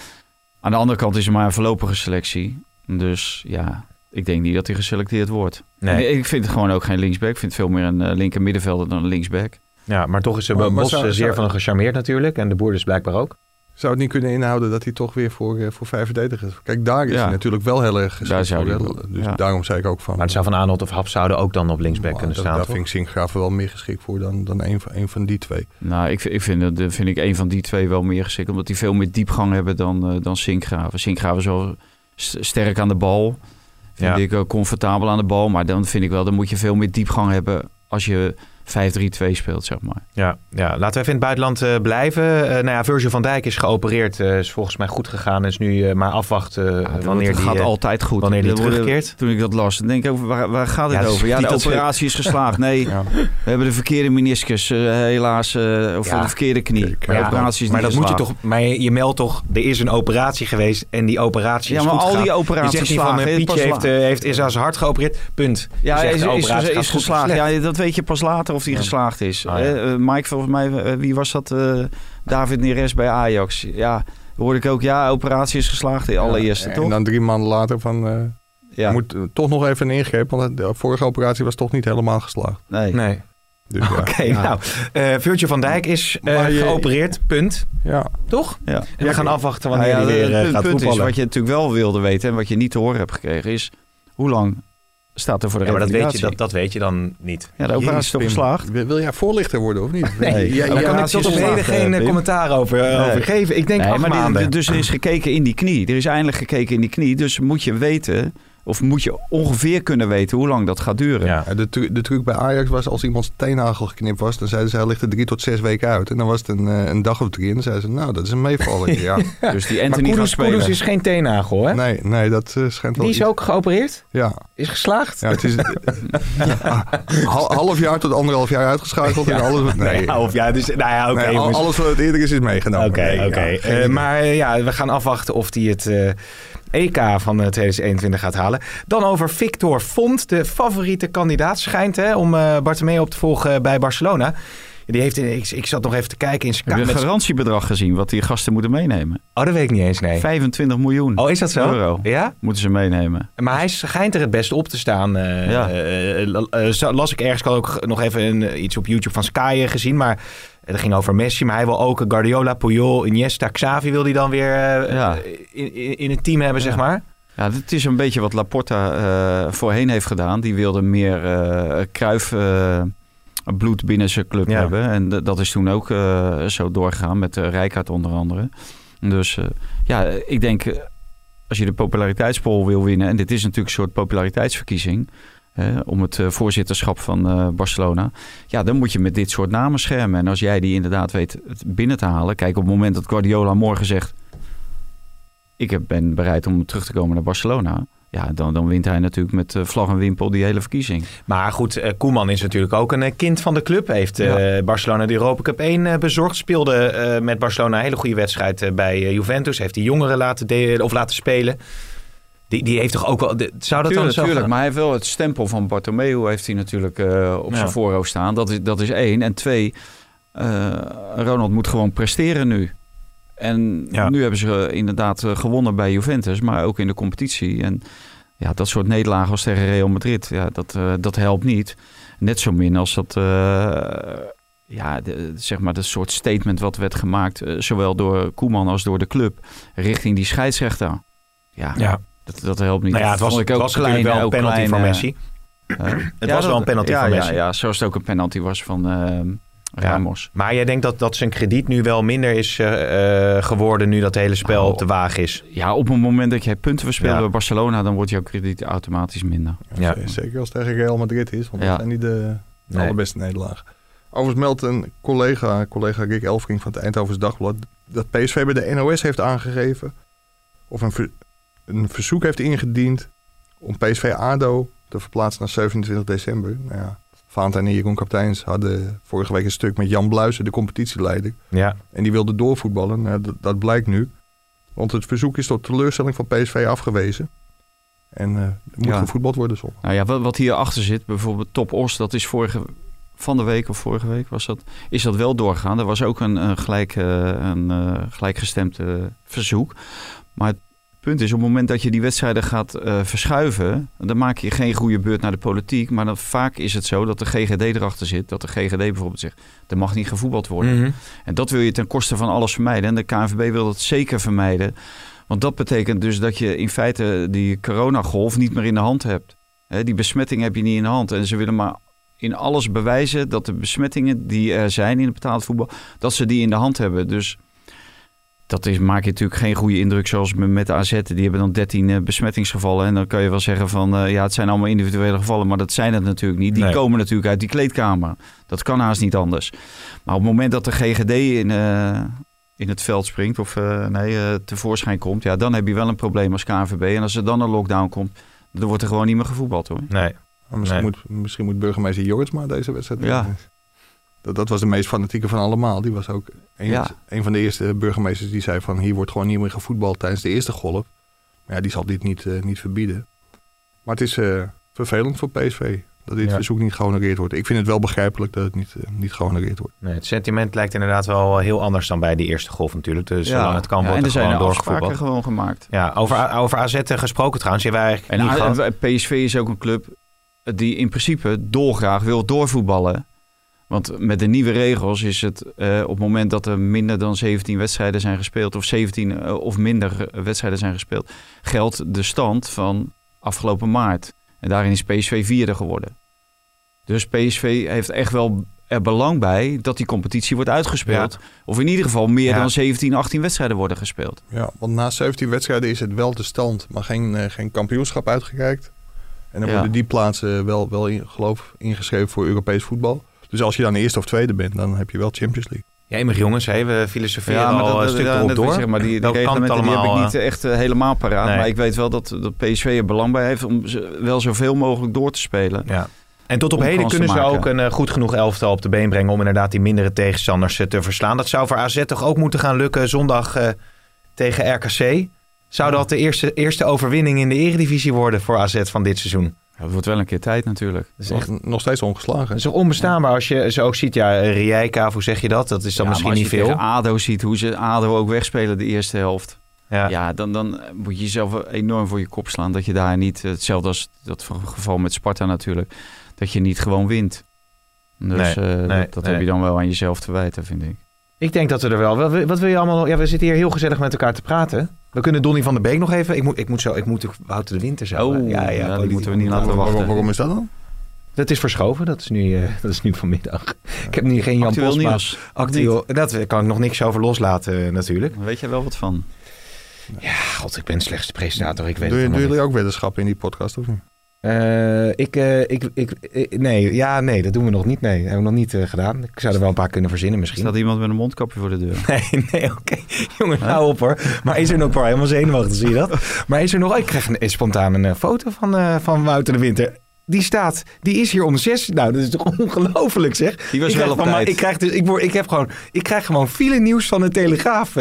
Aan de andere kant is er maar een voorlopige selectie. Dus ja, ik denk niet dat hij geselecteerd wordt. Nee. Nee, ik vind het gewoon ook geen linksback. Ik vind het veel meer een linker middenvelder dan een linksback. Ja, maar toch is er Bos zou- zeer zou- van gecharmeerd natuurlijk. En de boer dus blijkbaar ook. Zou het niet kunnen inhouden dat hij toch weer voor, eh, voor vijf verdedigers... Kijk, daar is Ja. hij natuurlijk wel heel erg Daar zou hij Dus ja. daarom zei ik ook van... Maar het zou van Arnold of Haps zouden ook dan op linksback Maar kunnen dat- staan, Daar toch? vind ik Sinkgraven wel meer geschikt voor dan, dan een, van, een van die twee. Nou, ik, ik vind, het- vind ik een van die twee wel meer geschikt. Omdat die veel meer diepgang hebben dan, eh dan Sinkgraven. Sinkgraven is wel st- sterk aan de bal. Vind Ja. ik ook comfortabel aan de bal. Maar dan vind ik wel, dan moet je veel meer diepgang hebben als je 5-3-2 speelt, zeg maar. Ja, ja, laten we even in het buitenland eh, blijven. Eh nou ja, Virgil van Dijk is geopereerd. eh, is volgens mij goed gegaan. Is nu maar afwachten eh, wanneer het die... gaat altijd goed. wanneer die Er terugkeert. Toen ik dat las, dan denk ik over, waar, waar gaat het Ja, over? Ja, de operatie is geslaagd. Nee, Ja. we hebben de verkeerde meniscus, helaas. of Ja. de verkeerde knie. Maar de ja, operatie is maar dat moet je toch... Maar je, je meldt toch, er is een operatie geweest en die operatie Ja, is maar goed al gegaan. die Je operaties zegt van, Pietje heeft, heeft, is aan zijn hart geopereerd, punt. Ja, is, is, geslaagd. Ja, dat weet je pas later of die Ja. geslaagd is. Ah, ja. Eh, eh, Mike, volgens mij, eh, wie was dat? eh, David Neres bij Ajax. Ja, hoorde ik ook. Ja, operatie is geslaagd. De allereerste, en toch? dan drie maanden later van... eh ja, moet toch nog even een ingreep, want de vorige operatie was toch niet helemaal geslaagd. nee. Nee. Dus ja. Oké, nou, eh Virgil van Dijk is je- geopereerd, punt. Ja. Toch? Ja. En we gaan afwachten wanneer Nou ja, hij weer het punt, gaat punt is, wat je natuurlijk wel wilde weten en wat je niet te horen hebt gekregen is... hoe lang staat er voor de Ja, maar dat weet, je, dat, dat weet je dan niet. Ja, de operatie is toch geslaagd? Wil wil jij voorlichter worden of niet? Nee, Nee. daar kan ik tot op heden geen eh, Pim. commentaar over, eh, Nee. over geven. Ik denk Nee, acht maar dus er is gekeken in die knie. Er is eindelijk gekeken in die knie. Dus moet je weten, of moet je ongeveer kunnen weten hoe lang dat gaat duren. ja. De, tru- de truc bij Ajax was als iemands teennagel geknipt was, dan zeiden ze hij ligt er drie tot zes weken uit. En dan was het een, eh, een dag of drie en dan zeiden ze nou dat is een meevaller. ja. Dus die Maar Anthony spelen. Kudus is geen teennagel, hè? Nee, nee, dat eh, schijnt wel Die is iets- ook geopereerd? Ja, Is geslaagd? ja het is ja, hal- half jaar tot anderhalf jaar uitgeschakeld en alles. Nee, Ja, of ja, dus, nou ja, oké. Nee, al- alles wat het eerder is, is meegenomen. Oké, Nee, oké. Eh, maar ja, we gaan afwachten of hij het eh, EK van eh, 2021 gaat halen. Dan over Victor Font, de favoriete kandidaat schijnt hè, om eh Bartomeu op te volgen bij Barcelona. Die heeft, in- ik, ik zat nog even te kijken in zijn Heb je garantiebedrag gezien wat die gasten moeten meenemen? Oh, dat weet ik niet eens, nee. 25 miljoen Oh, is dat zo? euro Ja? moeten ze meenemen. Maar hij schijnt er het best op te staan. eh, Ja. eh, eh, eh, las ik ergens, ik had ook nog even een, eh, iets op YouTube van Sky eh, gezien. Maar het ging over Messi. Maar hij wil ook Guardiola, Puyol, Iniesta, Xavi wil hij dan weer eh, Ja. in, in, in het team hebben, zeg maar. Ja, het is een beetje wat Laporta eh, voorheen heeft gedaan. Die wilde meer kruif bloed binnen zijn club Ja. hebben. En dat is toen ook zo doorgegaan met uh, Rijkaard onder andere. Dus ja, ik denk als je de populariteitspol wil winnen... en dit is natuurlijk een soort populariteitsverkiezing... om het eh, voorzitterschap van eh, Barcelona... ja, dan moet je met dit soort namen schermen. En als jij die inderdaad weet het binnen te halen... kijk, op het moment dat Guardiola morgen zegt ik ben bereid om terug te komen naar Barcelona. Ja, dan, dan wint hij natuurlijk met eh, vlag en wimpel die hele verkiezing. Maar goed, Koeman is natuurlijk ook een kind van de club. Heeft Barcelona de Europa Cup 1 eh, bezorgd. Speelde met Barcelona een hele goede wedstrijd bij Juventus. Heeft die jongeren laten, of laten spelen. Die, die heeft toch ook wel... de- zou dat Tuurlijk, dan zo tuurlijk, gaan? maar hij heeft wel het stempel van Bartomeu heeft hij natuurlijk eh, op Ja. zijn voorhoofd staan. Dat is, dat is één. En twee, eh, Ronald moet gewoon presteren nu. En Ja. nu hebben ze eh, inderdaad eh, gewonnen bij Juventus, maar ook in de competitie. En ja, dat soort nederlagen als tegen Real Madrid, ja, dat, eh, dat helpt niet. Net zo min als dat, eh, ja, de, zeg maar, dat soort statement wat werd gemaakt, zowel door Koeman als door de club, richting die scheidsrechter. Ja, Ja. Dat, dat helpt niet. Nou ja, het was, het natuurlijk klein, wel een penalty klein, van eh, Messi. Het was wel een penalty ja, van ja, Messi. Ja, zoals het ook een penalty was van eh, Ramos. Maar jij denkt dat, dat zijn krediet nu wel minder is eh, eh, geworden nu dat hele spel Nou, op de waag is? Ja, op het moment dat jij punten verspeelt Ja. bij Barcelona, dan wordt jouw krediet automatisch minder. Ja. Zeker als het tegen Real Madrid is, want Ja. dat zijn niet de, de Nee. allerbeste nederlagen. Overigens meldt een collega, collega Rick Elfring van het Eindhovens Dagblad... dat PSV bij de NOS heeft aangegeven... of een, een verzoek heeft ingediend om PSV-ADO te verplaatsen naar 27 december. Nou ja, Valentijn en Jeroen Kapteins hadden vorige week een stuk met Jan Bluizen, de competitieleider. Ja. En die wilde doorvoetballen. Nou, dat, dat blijkt nu. Want het verzoek is tot teleurstelling van PSV afgewezen. En eh, er moet Ja. gevoetbald worden zondag. Nou ja, wat, wat hierachter zit, bijvoorbeeld Top Os, dat is vorige van de week of vorige week was dat, is dat wel doorgegaan. Er was ook een, een, gelijk, eh, een eh, gelijkgestemd verzoek. Maar het punt is, op het moment dat je die wedstrijden gaat eh, verschuiven, dan maak je geen goede beurt naar de politiek. Maar dan vaak is het zo dat de GGD erachter zit. Dat de GGD bijvoorbeeld zegt, er mag niet gevoetbald worden. Mhm. En dat wil je ten koste van alles vermijden. En de KNVB wil dat zeker vermijden. Want dat betekent dus dat je in feite die coronagolf niet meer in de hand hebt. Hè, die besmetting heb je niet in de hand. En ze willen maar in alles bewijzen dat de besmettingen die er zijn in het betaald voetbal, dat ze die in de hand hebben. Dus dat is, maak je natuurlijk geen goede indruk zoals met de AZ. Die hebben dan 13 eh, besmettingsgevallen. En dan kan je wel zeggen van eh, ja, het zijn allemaal individuele gevallen. Maar dat zijn het natuurlijk niet. Die Nee. komen natuurlijk uit die kleedkamer. Dat kan haast niet anders. Maar op het moment dat de GGD in, eh, in het veld springt of eh, nee, eh, tevoorschijn komt, ja, dan heb je wel een probleem als KNVB. En als er dan een lockdown komt, dan wordt er gewoon niet meer gevoetbald hoor. Nee. Maar Misschien, Nee. moet, misschien moet burgemeester Jortsma deze wedstrijd Ja. Dat, dat was de meest fanatieke van allemaal. Die was ook een, Ja. een van de eerste burgemeesters die zei van... hier wordt gewoon niet meer gevoetbald tijdens de eerste golf. Maar ja, die zal dit niet, eh, niet verbieden. Maar het is eh, vervelend voor PSV dat dit Ja. verzoek niet gehonoreerd wordt. Ik vind het wel begrijpelijk dat het niet, eh, niet gehonoreerd wordt. Nee, het sentiment lijkt inderdaad wel heel anders dan bij die eerste golf natuurlijk. Dus zolang het kan, Ja, wordt en er zijn gewoon er afspraken doorgevoetbald. gewoon gemaakt. Ja, over, over AZ gesproken trouwens. En eigenlijk niet A- gehad. PSV is ook een club die in principe dolgraag wil doorvoetballen. Want met de nieuwe regels is het eh, op het moment dat er minder dan 17 wedstrijden zijn gespeeld, of 17 eh, of minder eh, wedstrijden zijn gespeeld, geldt de stand van afgelopen maart. En daarin is PSV vierde geworden. Dus PSV heeft echt wel er belang bij dat die competitie wordt uitgespeeld. Of in ieder geval meer Ja. dan 17, 18 wedstrijden worden gespeeld. Ja, want na 17 wedstrijden is het wel de stand, maar geen, geen kampioenschap uitgereikt. En dan Ja. worden die plaatsen wel, wel in, geloof ingeschreven voor Europees voetbal. Dus als je dan eerste of tweede bent, dan heb je wel Champions League. Jemig jongens, hè, we filosoferen maar al dat- een stuk ja, erop door. Zeg maar die, die die heb allemaal, ik niet echt eh, helemaal paraat. Nee. Maar ik weet wel dat, dat PSV er belang bij heeft om wel zoveel mogelijk door te spelen. Ja. En tot op heden kunnen ze ook een eh, goed genoeg elftal op de been brengen om inderdaad die mindere tegenstanders eh, te verslaan. Dat zou voor AZ toch ook moeten gaan lukken zondag eh, tegen RKC. Zou dat de eerste, eerste overwinning in de eredivisie worden voor AZ van dit seizoen? Het wordt wel een keer tijd natuurlijk. Dat is echt Nog, nog steeds ongeslagen. dat is onbestaanbaar als je zo ook ziet. Ja, Rijeka, hoe zeg je dat? Dat is dan Ja, misschien maar niet als je veel. tegen ADO ziet hoe ze ADO ook wegspelen de eerste helft. Ja. Ja, dan, dan moet je jezelf enorm voor je kop slaan. Dat je daar niet, hetzelfde als dat geval met Sparta natuurlijk, dat je niet gewoon wint. Dus Nee, eh, nee, dat, dat nee. heb je dan wel aan jezelf te wijten, vind ik. Ik denk dat we er wel... wel- Wat wil je allemaal... Ja, we zitten hier heel gezellig met elkaar te praten. We kunnen Donny van der Beek nog even... Ik moet, ik moet zo... Ik moet Wouter de Winter zo... Oh, ja, ja, ja, die moeten we niet laten Waarom, wachten. waarom is dat dan? Dat is verschoven. Dat is nu, eh, dat is nu vanmiddag. Ik heb nu geen Jan Actueel Posma. nieuws. Actueel. Dat kan ik nog niks over loslaten eh, natuurlijk. Daar weet jij wel wat van. Ja, god, ik ben slechts de presentator. Ik weet Doe, het doen jullie ook weddenschappen in die podcast of niet? Eh, ik, ik, ik, ik- nee, ja, nee, dat doen we nog niet. Nee, hebben we nog niet eh, gedaan. Ik zou er wel een paar kunnen verzinnen misschien. Staat iemand met een mondkapje voor de deur? Nee, nee, oké. Jongen, hou op hoor. Maar is er nog wel helemaal zenuwachtig, zie je dat? Maar is er nog... Ik krijg een, spontaan een foto van, van Wouter de Winter. Die staat, die is hier om zes. Nou, dat is toch ongelooflijk zeg. Die was ik wel op van, tijd. Ik krijg, dus, ik, word, ik, heb gewoon, ik krijg gewoon file nieuws van de Telegraaf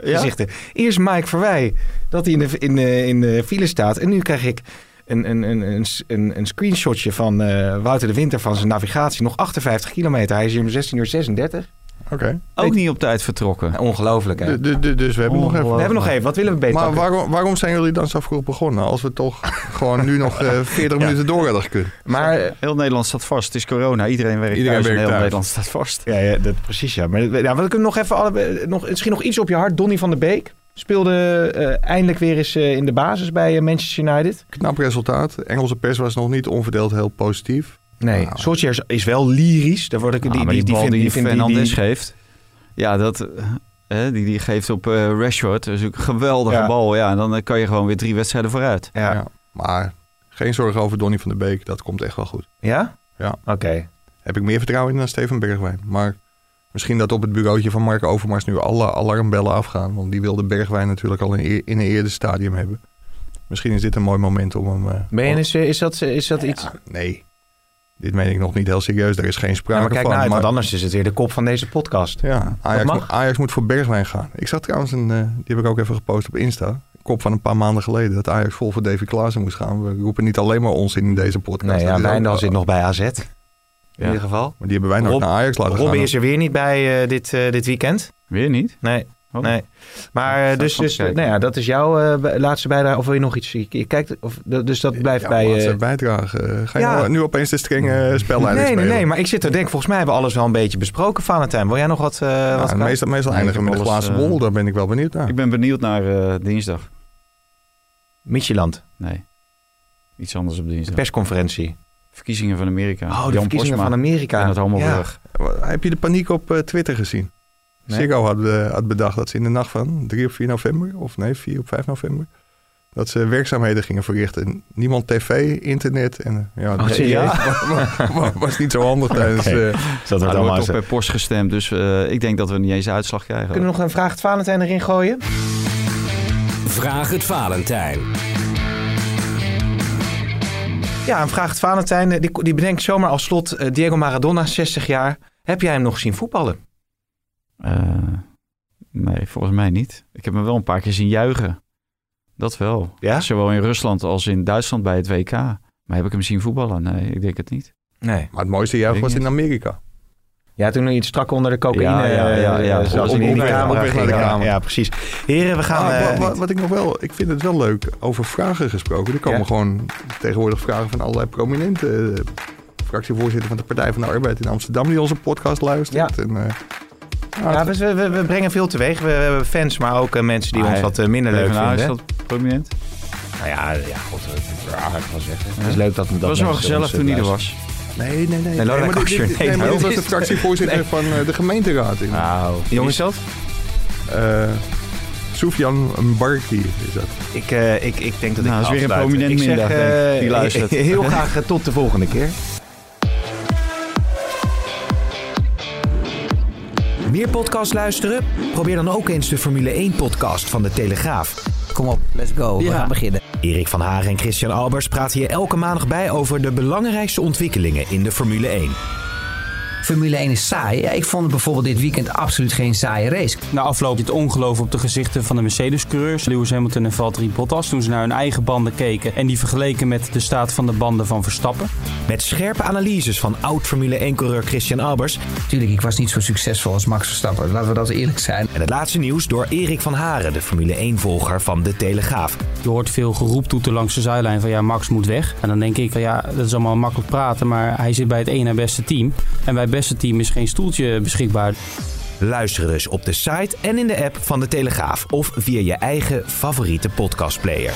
gezichten. Eerst Mike Verwij, dat hij in de, in, in de file staat. En nu krijg ik een, een, een, een, een, een screenshotje van eh, Wouter de Winter van zijn navigatie. Nog 58 kilometer. Hij is hier om 16 uur 36. Oké. Ook niet op tijd vertrokken. Ja, ongelooflijk hè. Du- du- du- Dus we hebben nog even... We hebben nog even. Wat willen we beter Maar waarom, waarom zijn jullie dan zo vroeg begonnen? Als we toch gewoon nu nog eh 40 minuten door hadden gekund. Maar eh, Heel Nederland staat vast. Het is corona. Iedereen werkt Iedereen thuis werkt heel thuis. Nederland staat vast. Ja, ja dat, precies. Ja. Maar ja, we kunnen nog even alle, nog, misschien nog iets op je hart. Donny van der Beek speelde eh, eindelijk weer eens eh, in de basis bij eh, Manchester United. Knap resultaat. De Engelse pers was nog niet onverdeeld heel positief. Nee, Nou. Solskjaer is, is wel lyrisch. Daar word ik, Ah, die, maar die, die, bal die, die, vind- die- Fernandes die- geeft. Ja, dat, hè, die, die geeft op eh Rashford. Dat is ook een geweldige Ja. bal. Ja, en dan kan je gewoon weer drie wedstrijden vooruit. Ja. Ja. Maar geen zorgen over Donny van der Beek. Dat komt echt wel goed. Ja? Ja. Oké. Heb ik meer vertrouwen in dan Steven Bergwijn. Maar misschien dat op het bureautje van Mark Overmars nu alle alarmbellen afgaan. Want die wilde Bergwijn natuurlijk al in, in een eerder stadium hebben. Misschien is dit een mooi moment om hem... eh, Ben je eens, eh, is dat, is dat Ja, iets... nee, dit meen ik nog niet heel serieus. Er is geen Ja, sprake maar kijk van. nou uit, maar- want anders is het weer de kop van deze podcast. Ja, Ajax, mag. moet- Ajax moet voor Bergwijn gaan. Ik zag trouwens, een, eh, die heb ik ook even gepost op Insta. Kop van een paar maanden geleden. Dat Ajax vol voor Davy Klaassen moest gaan. We roepen niet alleen maar ons in deze podcast. Nee, ja, is Wijndal ook- zit nog bij AZ. In Ja. ieder geval. Maar die hebben wij nog Rob- naar Ajax laten Robby gaan. is er weer niet bij eh, dit, eh, dit weekend. Weer niet? Nee. Oh. Nee. Maar Ja, eh, dus, dus nou ja, dat is jouw eh, laatste bijdrage. Of wil je nog iets? Je kijkt, of, dus dat blijft Ja, bij. laatste eh, bijdrage. Ga je Ja. nou nu opeens de strenge spelleiding nee, nee, spelen? nee. Maar ik zit er denk, volgens mij hebben we alles wel een beetje besproken, Valentijn. Wil jij nog wat? eh Ja, wat meestal meestal eindigen met een glazen bol. Daar ben ik wel benieuwd naar. Ik ben benieuwd naar eh, dinsdag. Micheland, Nee. Iets anders op de dinsdag. persconferentie. Verkiezingen van Amerika. Oh, de Jan verkiezingen Posma van Amerika. En het allemaal Ja. terug. Heb je de paniek op eh, Twitter gezien? Nee. Ziggo had, eh, had bedacht dat ze in de nacht van 3 of 4 november, of nee, 4 of 5 november, dat ze werkzaamheden gingen verrichten. Niemand tv, internet en eh, ja, Oh, dat serieus? was, was- was niet zo handig tijdens... Er allemaal wordt zo. ook per post gestemd. Dus eh, ik denk dat we niet eens uitslag krijgen. Kunnen we nog een vraag het Valentijn erin gooien? Vraag het Valentijn. Ja, een vraag het Valentijn. eh, Die, die bedenkt zomaar als slot eh, Diego Maradona, 60 jaar. Heb jij hem nog zien voetballen? Eh, nee, volgens mij niet. Ik heb hem wel een paar keer zien juichen. Dat wel. Ja? Zowel in Rusland als in Duitsland bij het WK. Maar heb ik hem zien voetballen? Nee, ik denk het niet. Nee. maar het mooiste juich was ik in Amerika. Ja, toen hij iets strak onder de cocaïne. Ja, ja, ja, ja. eh, Zoals Op- hij in weg- camera naar de Ja. Ja, precies. Heren, we gaan... Ah, eh, wa- wa- wat ik nog wel, ik vind het wel leuk over vragen gesproken. Er komen Ja. gewoon tegenwoordig vragen van allerlei prominenten eh, fractievoorzitter van de Partij van de Arbeid in Amsterdam, die onze podcast luistert. Ja. En, eh, Ja, we, we, we brengen veel teweeg. We, we hebben fans, maar ook eh, mensen die ons wat eh, minder leuk vinden. is dat prominent. Nou ja, ja god, eh, ja, ik wel zeggen. Het is leuk dat dat Dat was wel gezellig eh, toen hij er luisteren. was. Nee, nee, nee. nee, Lodewijk maar dit- Asscher, dit- nee, nee, maar nou, dit was de fractievoorzitter van eh, de gemeenteraad in Nou, is dat? eh Sofian Mbarki is dat. ik, eh, ik, ik denk dat ik Nou, ga is weer een prominent ik zeg, eh, die luistert. Heel graag tot de volgende keer. Meer podcast luisteren? Probeer dan ook eens de Formule 1 podcast van de Telegraaf. Kom op, let's go. We gaan beginnen. Erik van Hagen en Christian Albers praten hier elke maandag bij over de belangrijkste ontwikkelingen in de Formule 1. Formule 1 is saai. Ja, ik vond het bijvoorbeeld dit weekend absoluut geen saaie race. Na afloop het ongeloof op de gezichten van de Mercedes-coureurs, Lewis Hamilton en Valtteri Bottas, toen ze naar hun eigen banden keken en die vergeleken met de staat van de banden van Verstappen. Met scherpe analyses van oud Formule 1-coureur Christian Albers. Tuurlijk, ik was niet zo succesvol als Max Verstappen. Laten we dat eerlijk zijn. En het laatste nieuws door Erik van Haren, de Formule 1-volger van de Telegraaf. Je hoort veel geroeptoeten langs de zijlijn van ja, Max moet weg. En dan denk ik van ja, dat is allemaal makkelijk praten, maar hij zit bij het ene na beste team. En bij het beste team is geen stoeltje beschikbaar. Luister dus op de site en in de app van de Telegraaf of via je eigen favoriete podcastplayer.